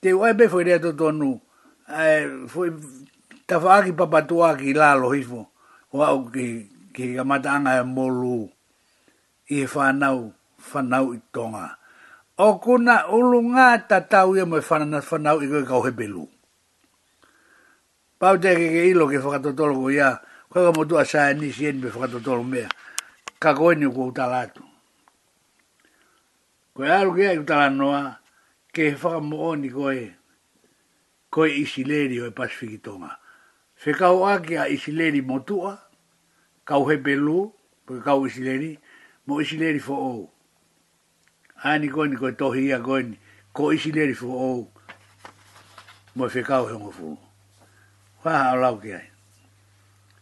te wai be foi rea toto anu e foi ta wha aki papatua ki lalo hifo o ki ki kamata anga e molu i e whanau whanau i tonga o kuna ulu ngā ta tau ia moe whanana whanau i koe kau he pelu pau te ke ke ilo ke whakatotolo ko ia kwa ka motua sae nisi eni me whakatotolo mea ka koe ni kua utala Koe aru kia i kutala noa, ke he whakamooni koe, koe isileri o e Pasifiki Tonga. Whekau aki a isileri motua, kau hepelu, koe kau isileri, mo isileri fo ou. Ani koe ni koe tohi ia koe ni, ko isileri fo ou, mo e whekau hongo fu. Whaha o lau ki ai.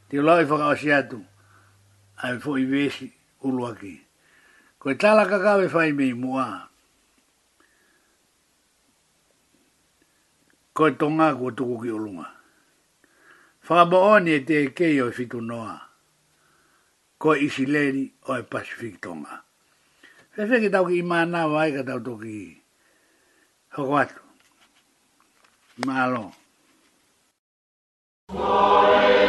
Te lau e whakaosi atu, ai fo i vesi ulu aki. koe tala kakawe whai mei mua. Koe tonga kua tuku ki olunga. Whakaba oni e te kei o fitu noa. Koe isi leri o e Pacific tonga. Fefe ki tau ki ima nā wai ka tau toki hoko atu. Mālo. Mālo.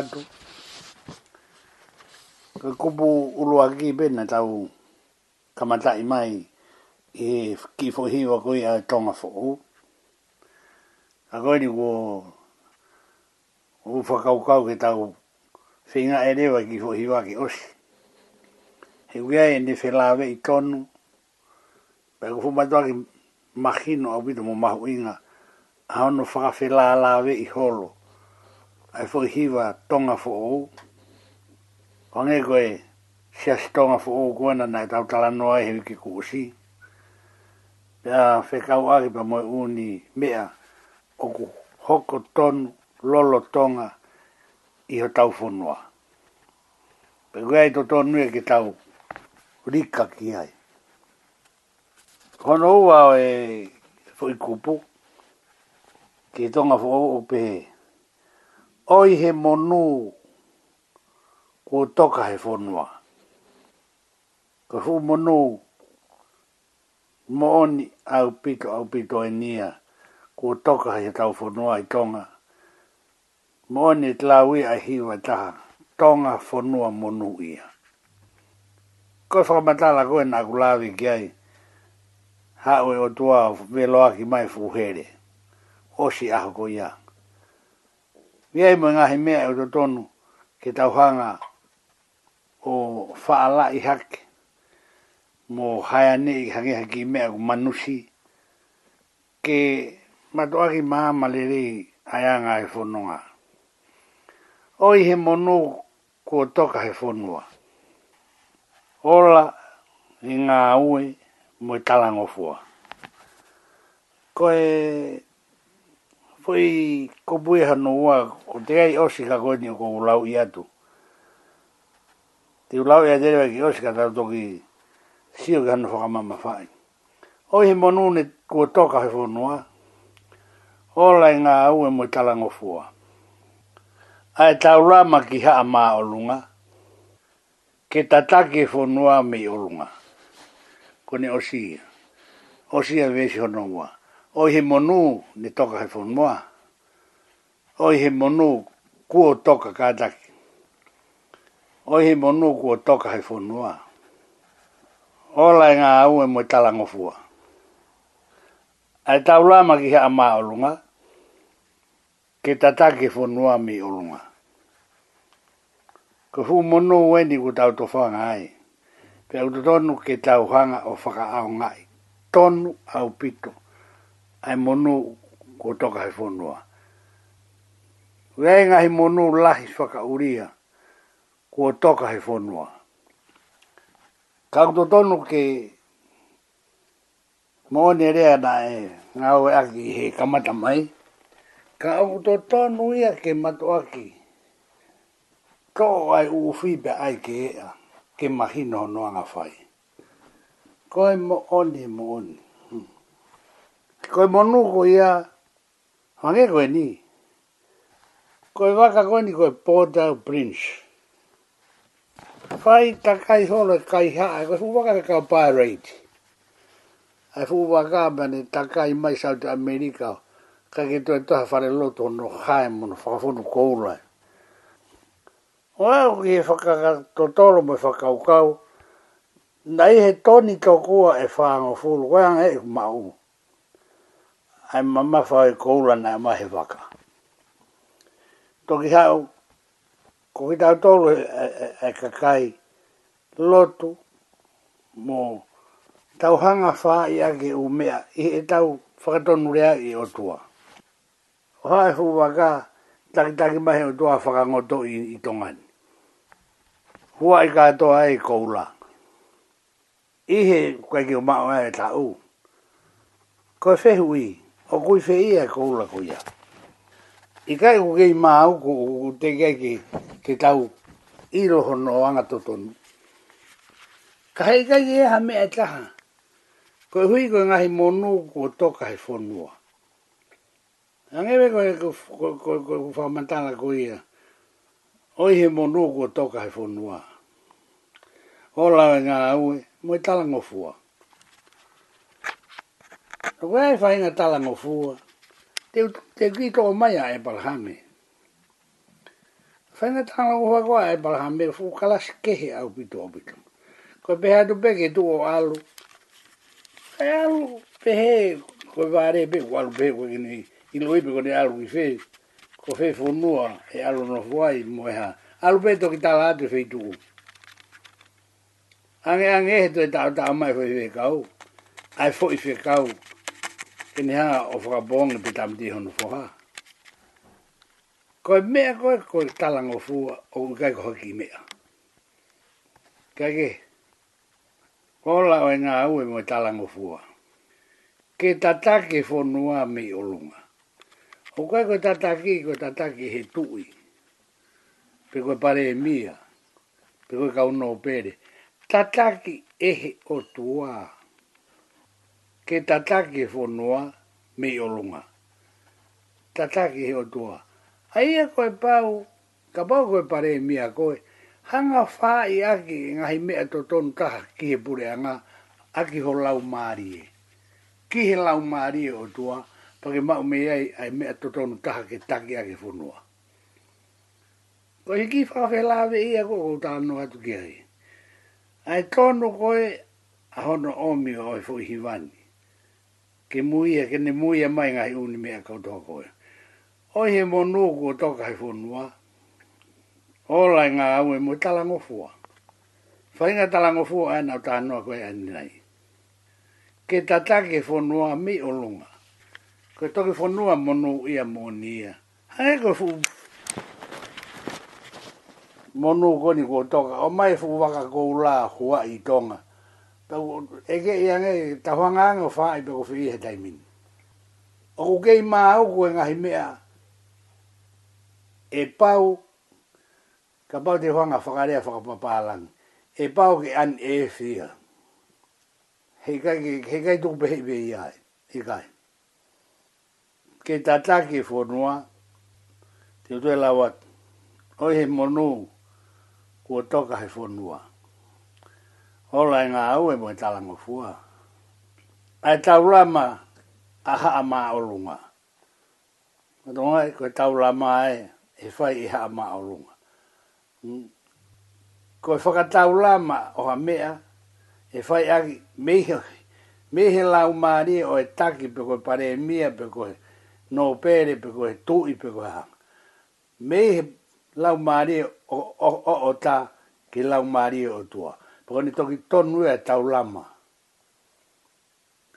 atu ka kupu ulu a ki pena tau kamatai mai e ki hiwa koi a tonga fo u a koi ni ko ufa kau kau ke tau whinga e rewa ki hiwa ki osi he uia e ne whelawe i tonu pe ku fumatua ki mahino au pito mo mahu inga a ono whakawhelawe i holo ai fo hiva tonga fo o ange koe sia tonga fo o ko na nai tau tala no ai e hiki kusi pe a fe kau ari pa moi uni mea o ku hoko ton lolo tonga i ho tau fonua pe koe to tonu e ki tau rika ki ai kono wa e foi kupu ki tonga fo o pehe oi he monu kua toka he fonua. Ko hu monu mo oni au pito au pito e nia kua toka he tau whonua i tonga. Mo oni te lawi a hiwa e taha tonga fonua monu ia. Ko whakamatala koe nā kulawi ki ai hawe o tua veloa ki mai fuhere. Oshi aho ko iaa. Vi ai mwen ahi mea e o tonu ke tau hanga o whaala i hake mo haia ne i hangi haki i mea o manusi ke matoaki maa malerei ai anga e whanonga. Oi he monu kua toka he whanua. Ola i ngā ue mo i talangofua. Koe... e foi como bue ha no wa ko te ai o si ka ko ni ko lau ia tu te lau ia e dere ki o si ka tau toki si o gan foka mama fai o he monu ne ko toka he fo noa o lai e nga au e mo tala ngo a e tau la ma ki ha ma o lunga ke tataki e fo noa me olunga lunga ko ne o si a vesi no wa o he monu ni toka he whanua. O he monu kua toka kātaki. O he monu kua toka he whanua. O lai e ngā au e mwe talangofua. Ai tau lama ki haa maa olunga, ke tatake whanua mi olunga. Ko fu monu weni ku tau to whanga ai, pe au tonu ke tau hanga o whakaao ngai, au pito. Tonu au pito ai monu ko toka he whonua. Wenga he monu lahi swaka uria ko toka he whonua. Kau tonu ke mōne rea na e ngau e aki he kamata mai. Kau to tonu ia ke matu aki. Tō ai uwhibe ai ke ea ke mahino noanga whai. Koe mo oni mo oni koe monu ko ia hange koe ni. Koe waka koe ni koe pōta Prince. Whai ta kai hono e kai haa, koe fu waka ka kao pirate. Ai fu waka mani ta kai mai sao te Amerika. Ka ke toi toha whare loto no hae mono, whakafonu koulai. Oa o ki e whakakatotoro mo e whakaukau. Nai he toni tokua e whaangofuru, koe hanga e kumau. Koe ai mama fai koula na mahe vaka Toki hau, ko hita tolu e e, e, e, kakai lotu mo tau hanga faa ia ge u mea i e tau whakatonu rea i o tua. O hae hu waka takitaki mahe o tua whakangoto i, i tongani. Hua i katoa e koula. Ihe kwa ki o mao e tau. Koe fehu ii o koi fe ia ko ula ko ia. I kai ko kei māu ko te kei ki te tau i roho no anga totonu. Ka hei kai ke eha mea e taha. Ko e hui ko e ngahi monu ko toka he fonua. Angewe ko e ko whamantana ko ia. Oi he monu ko toka he fonua. Ola e ngā aue, mo e talangofua. Kua e whainga tala ngō fua. Te, te ki tō mai a e palahame. Whainga tala ngō whakua e palahame, fu kalas kehe au pito o pito. Koe pehea tu peke tu o alu. Kai alu pehe, koe vare pe, ko alu pehe, koe kini ilo ipi kone alu ki fe. Ko fe whunua e alu no fuai moeha. Alu pehe toki tala atu fei tuu. Ange ange he tue tau tau mai fei fei Kau ai fo i kau ke ha o fo bon pe tam di hon fo ha ko me ko ko talang o fu o ga ko ki e me ka ke ko la o nga u mo talang o fu ke tata ke fo nua me o lunga o ka ko tata ki ko tata ki he tui pe ko pare e mia pe ko ka un no pere tata ki e o tua ke tatake fo noa me o lunga. Tatake he o Ai e koe pau, ka pau koe pare e mia koe, hanga whaa i aki ngahi mea to ton taha ki he pure anga, aki ho lau e. Ki he lau maari e o tua, pake mau me ai ai mea to ton taha ke taki aki fo noa. Koe ki whawhe lawe i a koe koutana noa tukia he. Ai tonu koe, a hono omi o e fuhi vani ke muia, e, ke ne muia e mai ngai uni mea kau tokoe. Oi he mo nuku o toka he whunua. Ola ngā aue mo talango fua. Whainga talango fua aina o tānua koe aini nei. Ke tatake whunua mi o lunga. Ke toki whunua mo nuku ia mo nia. Hei ko fu... Mo nuku ni kua toka. O mai fu waka kou la hua i tonga tau ege i ange ta hanga ngo fa i be ko fi he taimin o ko ge ma o ko nga hi mea e pau ka pau te hanga fa ka pa lang e pau ke an e fia he ka ke he ka tu be be ia ke ta ta ke fo noa te tu e la wat o he monu ko toka he fo Ola e ngā au e mo e talango fua. Ai tau rama a haa maa olunga. Matonga e koe tau rama ai e whai i haa maa olunga. Mm. Koe whakatau rama o ha mea e whai aki mehe. Mehe lau maari o e taki pe koe pare e mea pe koe no pere pe koe tui pe koe hanga. Mehe lau maari o, o, o, o ta ki lau maari o tua. Pua ni toki tonu e tau lama.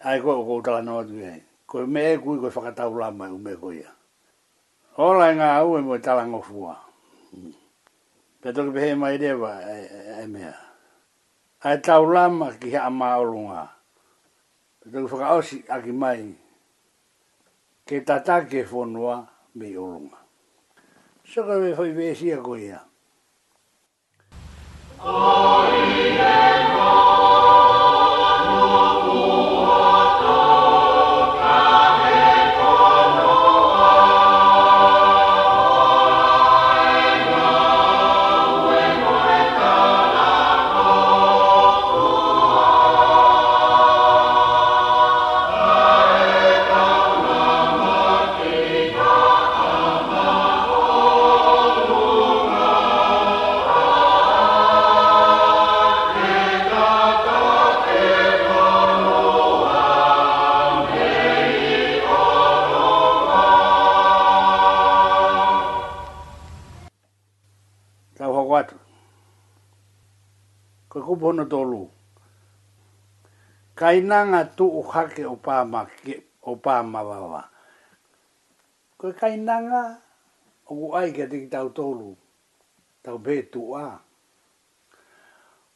Ai koe koe utala noa tu hei. Koe me e kui koe whakatau lama e ume koe ia. Ola e ngā au e moe tala ngofua. Pe toki pehe mai rewa e, e, e mea. Ai tau lama ki hea ama olunga. Pe toki whakaosi aki mai. Ke tatake fonua e me olunga. Soka me whaivesia vesia ia. koe ia. Holy, and honor. kupono tolu. Kainanga tu uhake opama, opama wawa. Koe kainanga ai ke te tau tolu, tau betu a.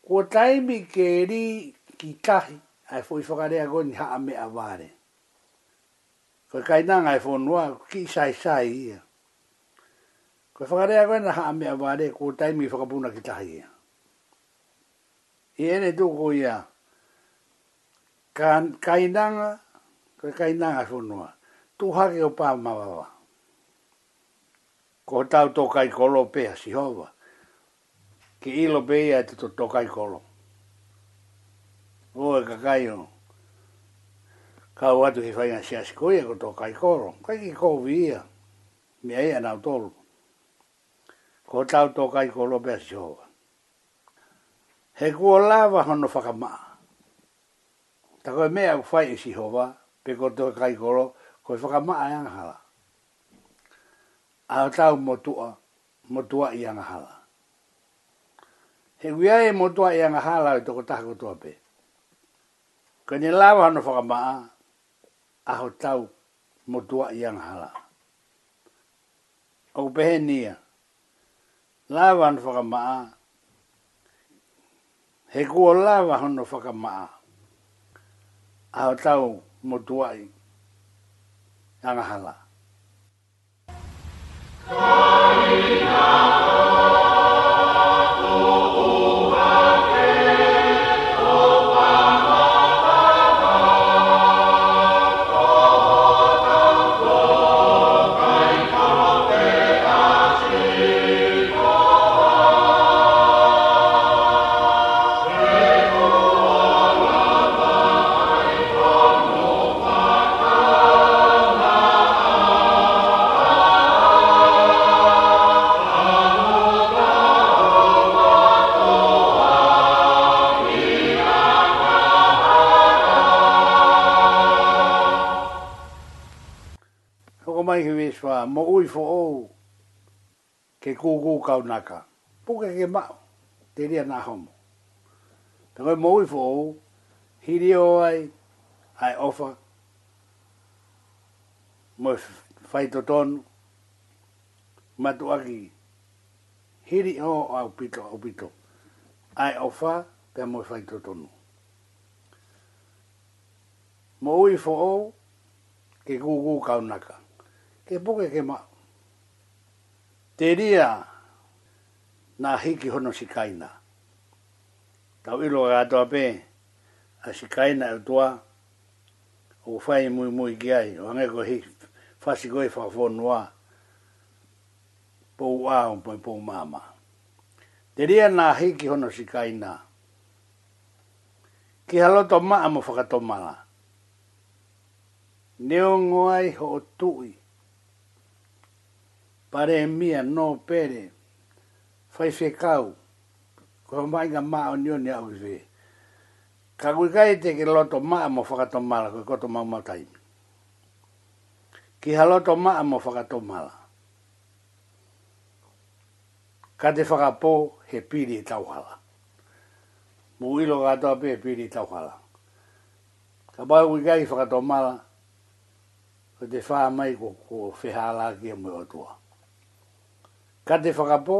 Kua taimi ke ri ki kai ai fui whakarea goni haa mea vare. Koe kainanga ai fonua ki sai sai ia. Koe whakarea goni haa mea vare, kua taimi whakapuna ki tahi ia i ene tuku ia. Ka, kainanga, ka kainanga whunua, tu hake o pāmawawa. Ko tau kai kolo pēha si hova. Ki ilo pēia te to kai kolo. Oe ka kai o. Ka watu he whainga si asikoia ko kai kolo. Kai ki kouvi ia. Mea ia nau tolu. Ko tau kai kolo pēha si hova he kua lawa hono whakamaa. Ta koe mea u whai isi e hova, pe kua toka kai koro, koe whakamaa i angahala. Ao tau motua, motua i angahala. He kua e motua i angahala i toko taha kutua pe. Koe ni lawa hono whakamaa, aho tau motua i angahala. Au pehe lawa hono whakamaa, he kua lava hono whakamaa. Aho tau mo tuai. Angahala. Kaui nao. whā, mo ui fo o, ke kūkū kau naka. Puka ke mao, te ria nā homo. Te koe mo ui fo o, hiri o ai, ai ofa, mo whai to tonu, matu aki, hiri o au pito, au pito. Ai ofa, te mo whai to ton Mo ui fo o, ke kūkū kau naka. Mo ui naka ke poke ke ma. Te ria nā hiki hono si kaina. Tau ilo a atoa pē, a si kaina e tua, o whai mui mui ki ai, o hange ko hiki, whasi koe whawhonua, pou a un poi pou mama. Te ria nā hiki hono si kaina. Ki haloto maa mo whakatomala. Neo ngoi ho tui pare mia no pere fai fe kau ko mai ga ma onio ni au ve ka ku kai te ke loto ma mo faka to mala ko to ma ma tai ki ha loto ma mo faka to mala ka te faka po he piri e tau hala mu ilo ga to pe piri e tau ka ba ku kai faka to mala ko te fa mai ko ko fe hala ki mo tua. Ka te whakapō,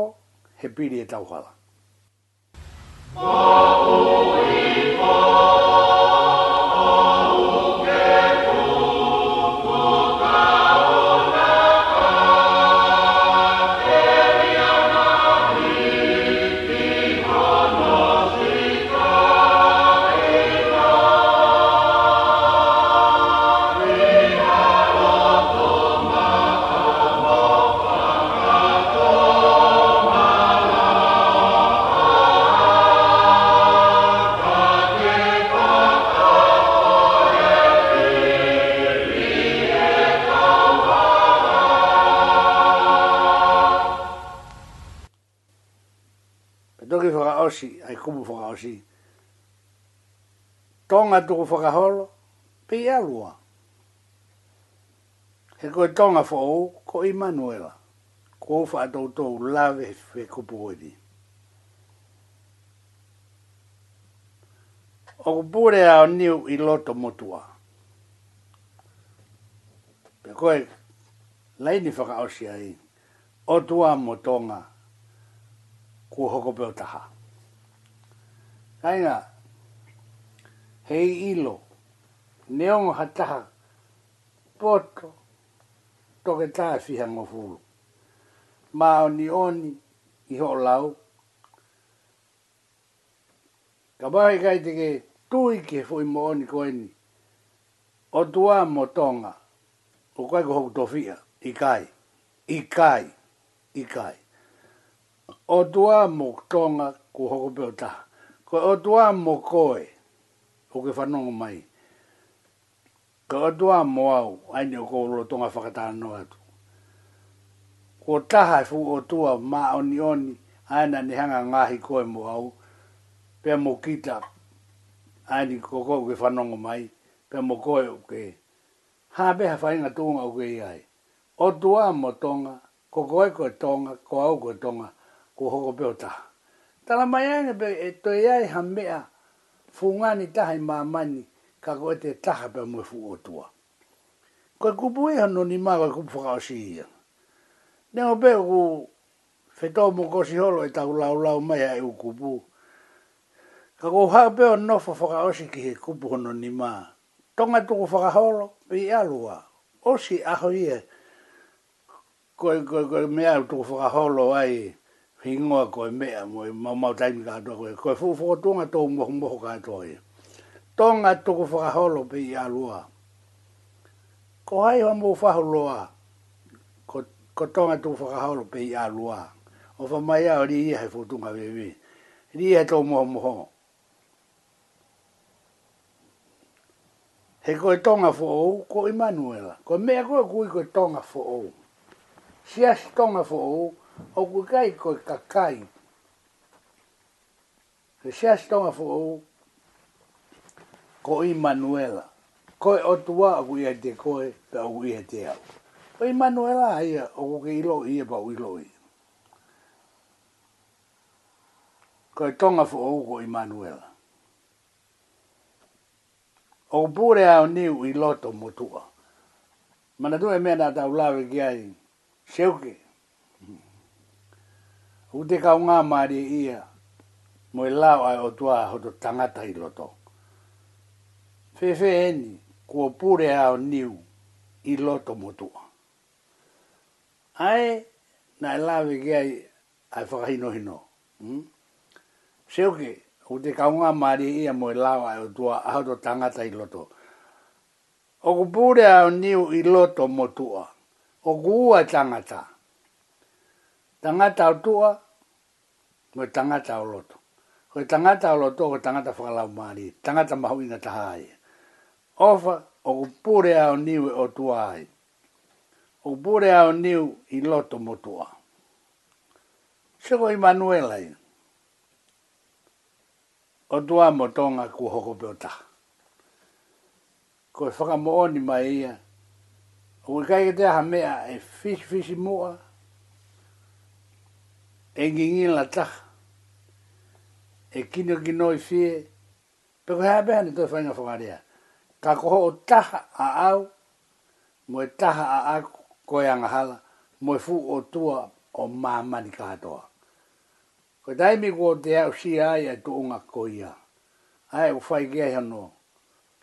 he piri e tauhala. Oh, oh, oh, oh. kumu whakaosi. Tonga tuku whakaholo, pei alua. He koe tonga whao, ko Emanuela. Ko whaatou tou lawe whe kupu oiri. O kupure ao niu i loto motua. Pe koe, laini whakaosi ai. O tua motonga, ku hoko peo taha. Kaina, hei ilo, neongo hataha, poto, toke taa siha ngofulu. Mao ni oni, iho lau. Kabahe kai teke, tuike fui mo oni ko koeni. O tua mo tonga, o kai ko hoku tofia, kai, i kai. O tua mo tonga, ku hoku peo taha ko o dua mo koe, o ke whanongo mai. Ko o dua mo au, aine o kou lo tonga whakataan no atu. Ko taha e fu o tua ma oni oni, aina ni hanga ngahi koe mo au, pe mo kita, aine ko koe o ke whanongo mai, pe mo koe o ke. Ha beha whainga tonga o ke iai. O dua mo tonga, ko koe koe tonga, ko au koe tonga, ko hoko peo taha. Tala mai ane pe e toi ai ha mea fungani tahi mamani ka ko te taha pe mui fu otua. Koe kupu e hano ni maa koe kupu whakao si ia. Nengo pe ku whetau mo kosi holo e tau lau lau mai ai u kupu. Ka ko haa pe o nofa whakao si ki he kupu hano ni maa. Tonga tuku whakaholo i alua. Osi aho ia. E, koe koe koe mea tuku holo ai whingoa koe mea mo e maumau taimi ka atoa koe. Koe fufuko tonga tō moho moho ka atoa e. Tonga tuku whakaholo pe i alua. Ko hai hoa mou whaholoa. Ko, ko tonga tuku whakaholo pe i alua. O wha mai au ri i hai fotunga wewe. Ri i hai tō moho moho. He koe tonga fo ou, ko Emanuela. Ko mea koe ko koe tonga fo ou. Sias tonga fo ou, o ku kai ko ka kai ke sia stonga fo ko i manuela ko o tua ku ia te ko e pa ku ia te au o i manuela ai o ku ke ilo i e pa u lo i ko e tonga fo o ko i manuela o pure ao niu i loto motua mana tu e mena tau lawe ki ai seuke Hu te kaunga mari ia. Mo e lau ai o tua hoto tangata i loto. Fefe eni, kua pure ao niu i loto mo tua. Ai, na e lawe ki ai, ai whakahino hino. Hmm? Seuke, hu te kaunga mari ia mo e lau ai o tua hoto to tangata i loto. O ku pure ao niu i loto mo tua. O ku Tangata tangata o tua, ko tangata o loto. Ko tangata o loto, ko tangata whakalau maari, tangata mahu inga taha ai. Ofa, o ku pūre ao niu e o tua O ku ao niu i loto mo tua. Seko Emanuela i. O tua mo tonga ku hoko peo taha. Ko whakamooni mai ia. O ku kai ke te aha mea e fish fish mua, e ngingi la taha. E kino ki noi fie, pe koe hape hane toi whainga whakarea. Ka koho o taha a au, mo e taha a aku koe angahala, mo e fu o tua o mamani katoa. Koe taimi kua te au si ai e tuunga koe ia. Ai u whai kia hano,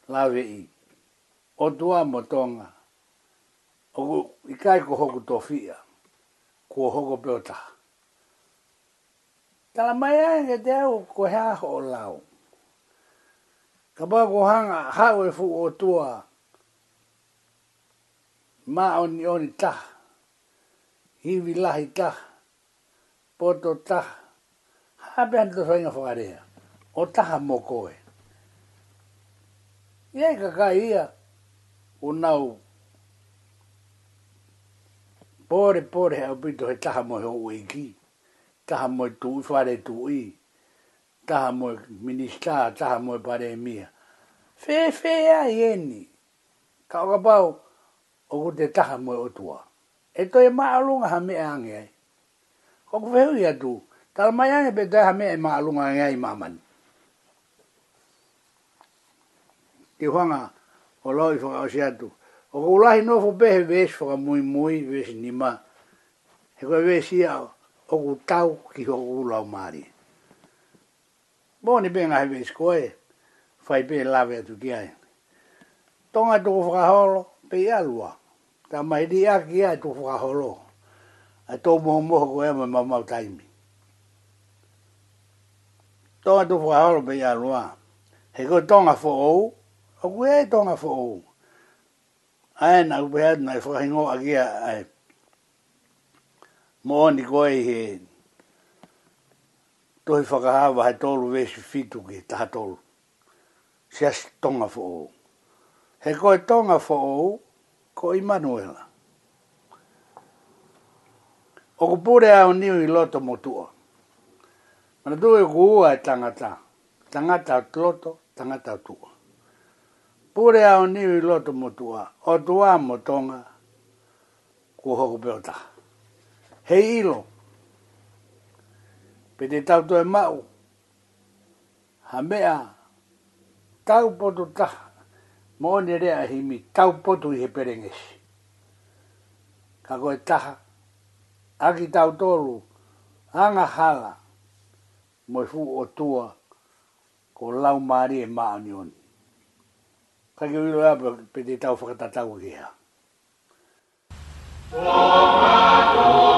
lawe i. O tua mo tonga, o ku, i kai koho ku tofia, kua hoko peo taha. Tala mai e he te au ko he aho o lau. Ka bā ko hanga hau e fu o tua. Mā oni oni ta. Hiwi lahi ta. Poto ta. Hape hanto sainga whakarea. O taha mokoe. Iai e ka kai ia o nau pore pore hau pito he taha mo he o uiki. Iai taha moe tui whare tui, taha moe minista, taha moe pare mia. Fe fe a ieni, ka oka pau, oku te taha moe otua. E to e maalunga ha mea ange ai. Koku whehu ia tu, tala mai ange pe taha mea e maalunga ange ai mamani. Te huanga, o loo i whaka osi atu, oku ulahi nofu pehe vesh whaka mui mui, vesh nima, he koe vesh iao, o tau ki ho ku lau maari. Bōni pēngā hewe i skoe, whai pē lawe atu ki ai. Tonga tō whakaholo, pē i alua. Tā mai di a ki ai tō whakaholo. A tō moho moho ko ema ma mau taimi. Tonga tō whakaholo, pē i alua. He ko tonga fō ou, o ku e tonga fō ou. Ai nā upe hatu nai whakahingo a ki ai. Mooni koe he tohi whakahawa he tolu vesi fitu ki taha tolu. Sias tonga fo ou. He koe tonga fo ou, ko Immanuela. O ku pūre au niu i loto motua. Mana tūe ku ua e tangata. Tangata at loto, tangata at tua. Pūre au niu i loto motua. O tua mo tonga, ku hoku peo taha he ilo. Pe te tau toi mau, ha mea, tau potu taha, mo ne rea e mi tau potu i he perengesi. Ka koe taha, aki tau tolu, anga hala, mo fu o tua, ko lau maari e maa nioni. Ka ki uilo apa, pe te tau whakatatau hea. Oh, my God.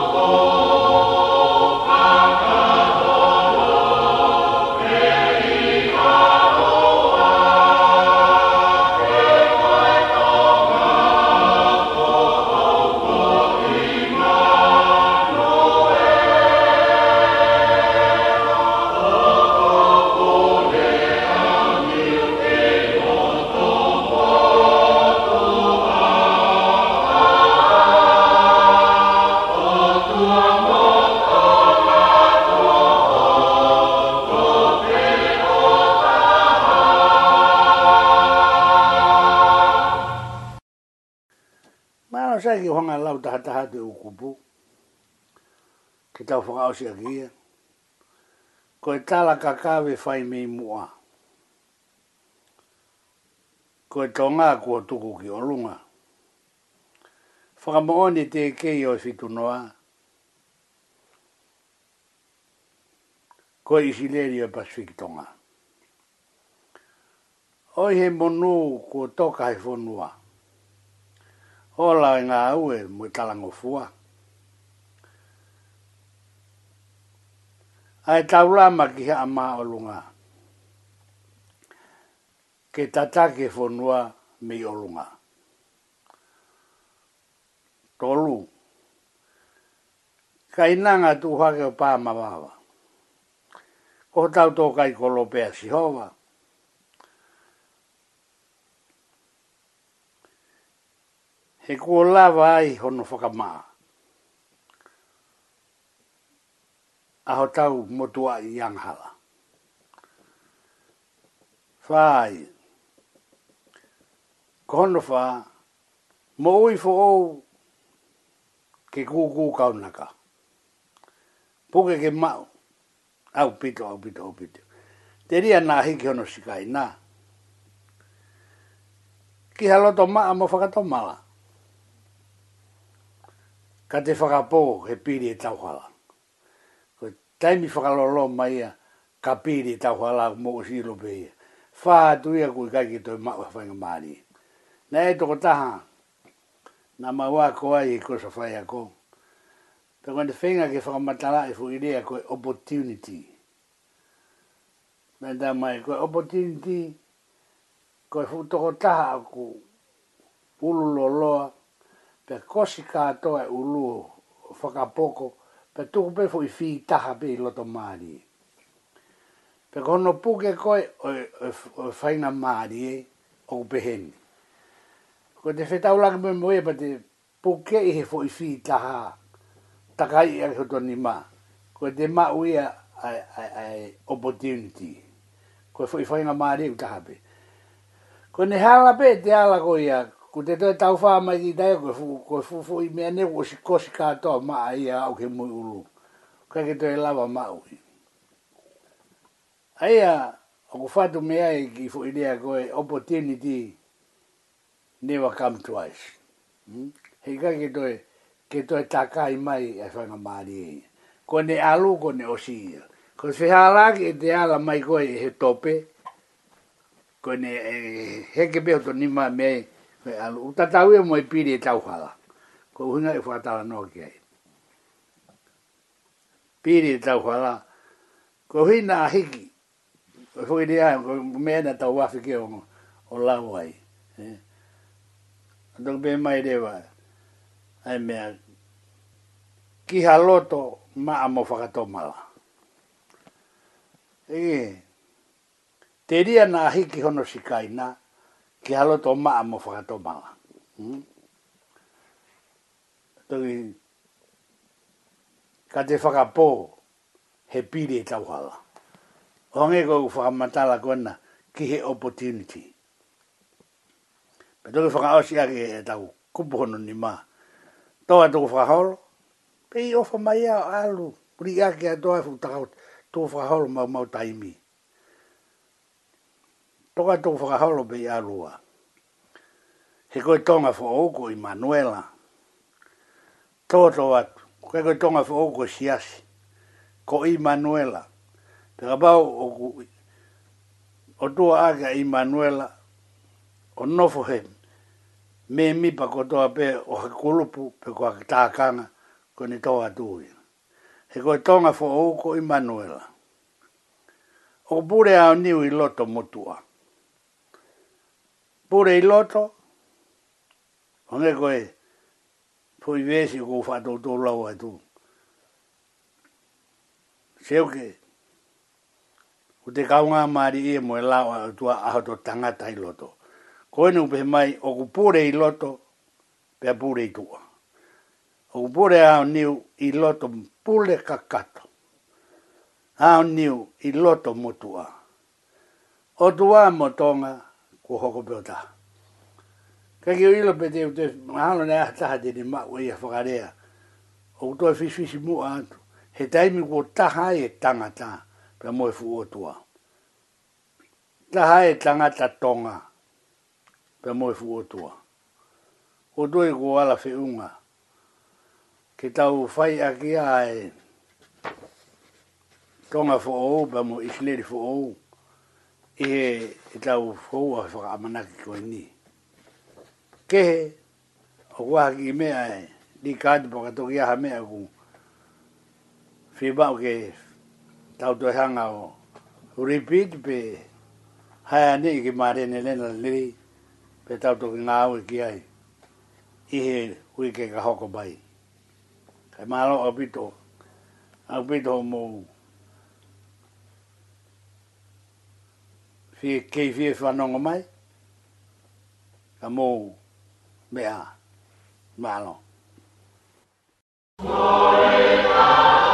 kupu. Ke tau whakao si agia. Ko e tala kakawe whai me mua. Ko e tonga kua tuku ki o runga. Whakamoone te kei o fitu noa. Ko e isi leri o Pasifiki tonga. Oi he monu kua toka he whonua. Ola e ngā ue mui talangofua. ai taula ma a ha ma olunga ke tata ke fonua me olunga tolu kainanga tu ha ke pa ma baba ko tau to kai kolope si hova he ko lava ai hono fakamaa aho tau motua i anghala. Whai, kono wha, mo ui fo ou ke kūkū kaunaka. Puke ke mau, au pito, au pito, au pito. Te ria nā hiki ono sikai, nā. Ki to maa mo whakato mala. Ka te whakapō he piri e tauhala taimi whakalolo mai ia, ka pīri tau hala mō o siro pe ia. Whaha tui a kui kaki to mao a whainga māni. Nā e toko taha, nā mawā ko ai ko e kosa ko a kō. Pe kwa whenga ke whakamatala e whuire a koe opportunity. me da mai koe opportunity, koe whu toko taha ku kō ululoloa, pe kosi kātoa e uluo whakapoko, pe tuku pe fo i fi taha pe i loto maari. Pe kono puke koe o, o, o, faina maari e o upeheni. Ko te whetau laki me moe pa te puke i e he fo i fi taha takai i e akoto ni ma. Ko te ma uia ai opportunity. Ko fo i faina maari e utaha pe. Ko ne hala pe te ala koe i ko te tau tau wha mai ki tai ko fu ko fu fu i mea ne ko si ko katoa ma ai a au ke mui ulu ka ke te lava ma au ki a o ko fatu mea e ki fu idea ko e opportunity never come twice hmm? he ka ke te ke te takai mai e whanga maari e ko ne alu ko ne osi ia ko se hala ki te ala mai ko e he tope ko ne e, heke beoto ni mai mea e Me alu, uta tau e moe piri e tau hala. Ko hunga e whatala no ki ai. Piri e tau hala. Ko hina a hiki. Ko hui ni ai, ko mena tau wafi ke ongo. O lau ai. Ando ko pere mai rewa. Ai mea. Ki ha haloto maa mo whakato mala. Ie. Te ria na hiki hono si kai na ke alo to ma a mo fa to mala hmm? to ka te fa po he pide e tau hala. Onge ko u whaka matala kona ki he opportunity. Pe toki whaka osi ake e tau kupuhono ni ma. Toa toko whaka holo. Pe i ofa mai alu. Puri ake a toa fu tau toko whaka holo mau mau taimi toka to fa halo be ya rua he ko tonga fo oko i manuela to to wa ko ko tonga fo oko sias ko i manuela te ba o o to aga i manuela o nofo he me mi pa ko to ape o kulupu pe ko ta kana ko ni to wa tu he ko tonga fo oko i manuela o bure a niu i loto motua pure i loto. Onge koe, pui vesi kou whato tō lau ai tū. Seu ke, u te kaunga maari i e moe lau ai tua a tō tangata i loto. Koe nu pe mai, o ku pure i loto, pe pure i tua. O ku pure ao niu i loto pule kakato. Ao niu i loto motua. O tua motonga, ko hoko pe ta ka ki ilo pe te te mahalo na ta ha te ni ma e we ya fogarea o to fi fi mu he taimi ko ta e tangata pe mo fu o tua ta e tangata tonga pe mo fu o tua o do e ko ala fe unga ke tau fai a ki e ai tonga fo o ba mo isleri fo o e tau fou a whaka amana ki koe ni. Ke he, o kua ki mea e, ni kaati paka toki aha mea ku, whibau ke tau toi hanga o repeat pe haia ne ke maarene lena liri, pe tau toki ngā aue ki ai, i he ui ke ka hoko bai. Kai maa loa pito, au pito mou, fi kei fi fa e nonga mai ka mo mea malo Oh,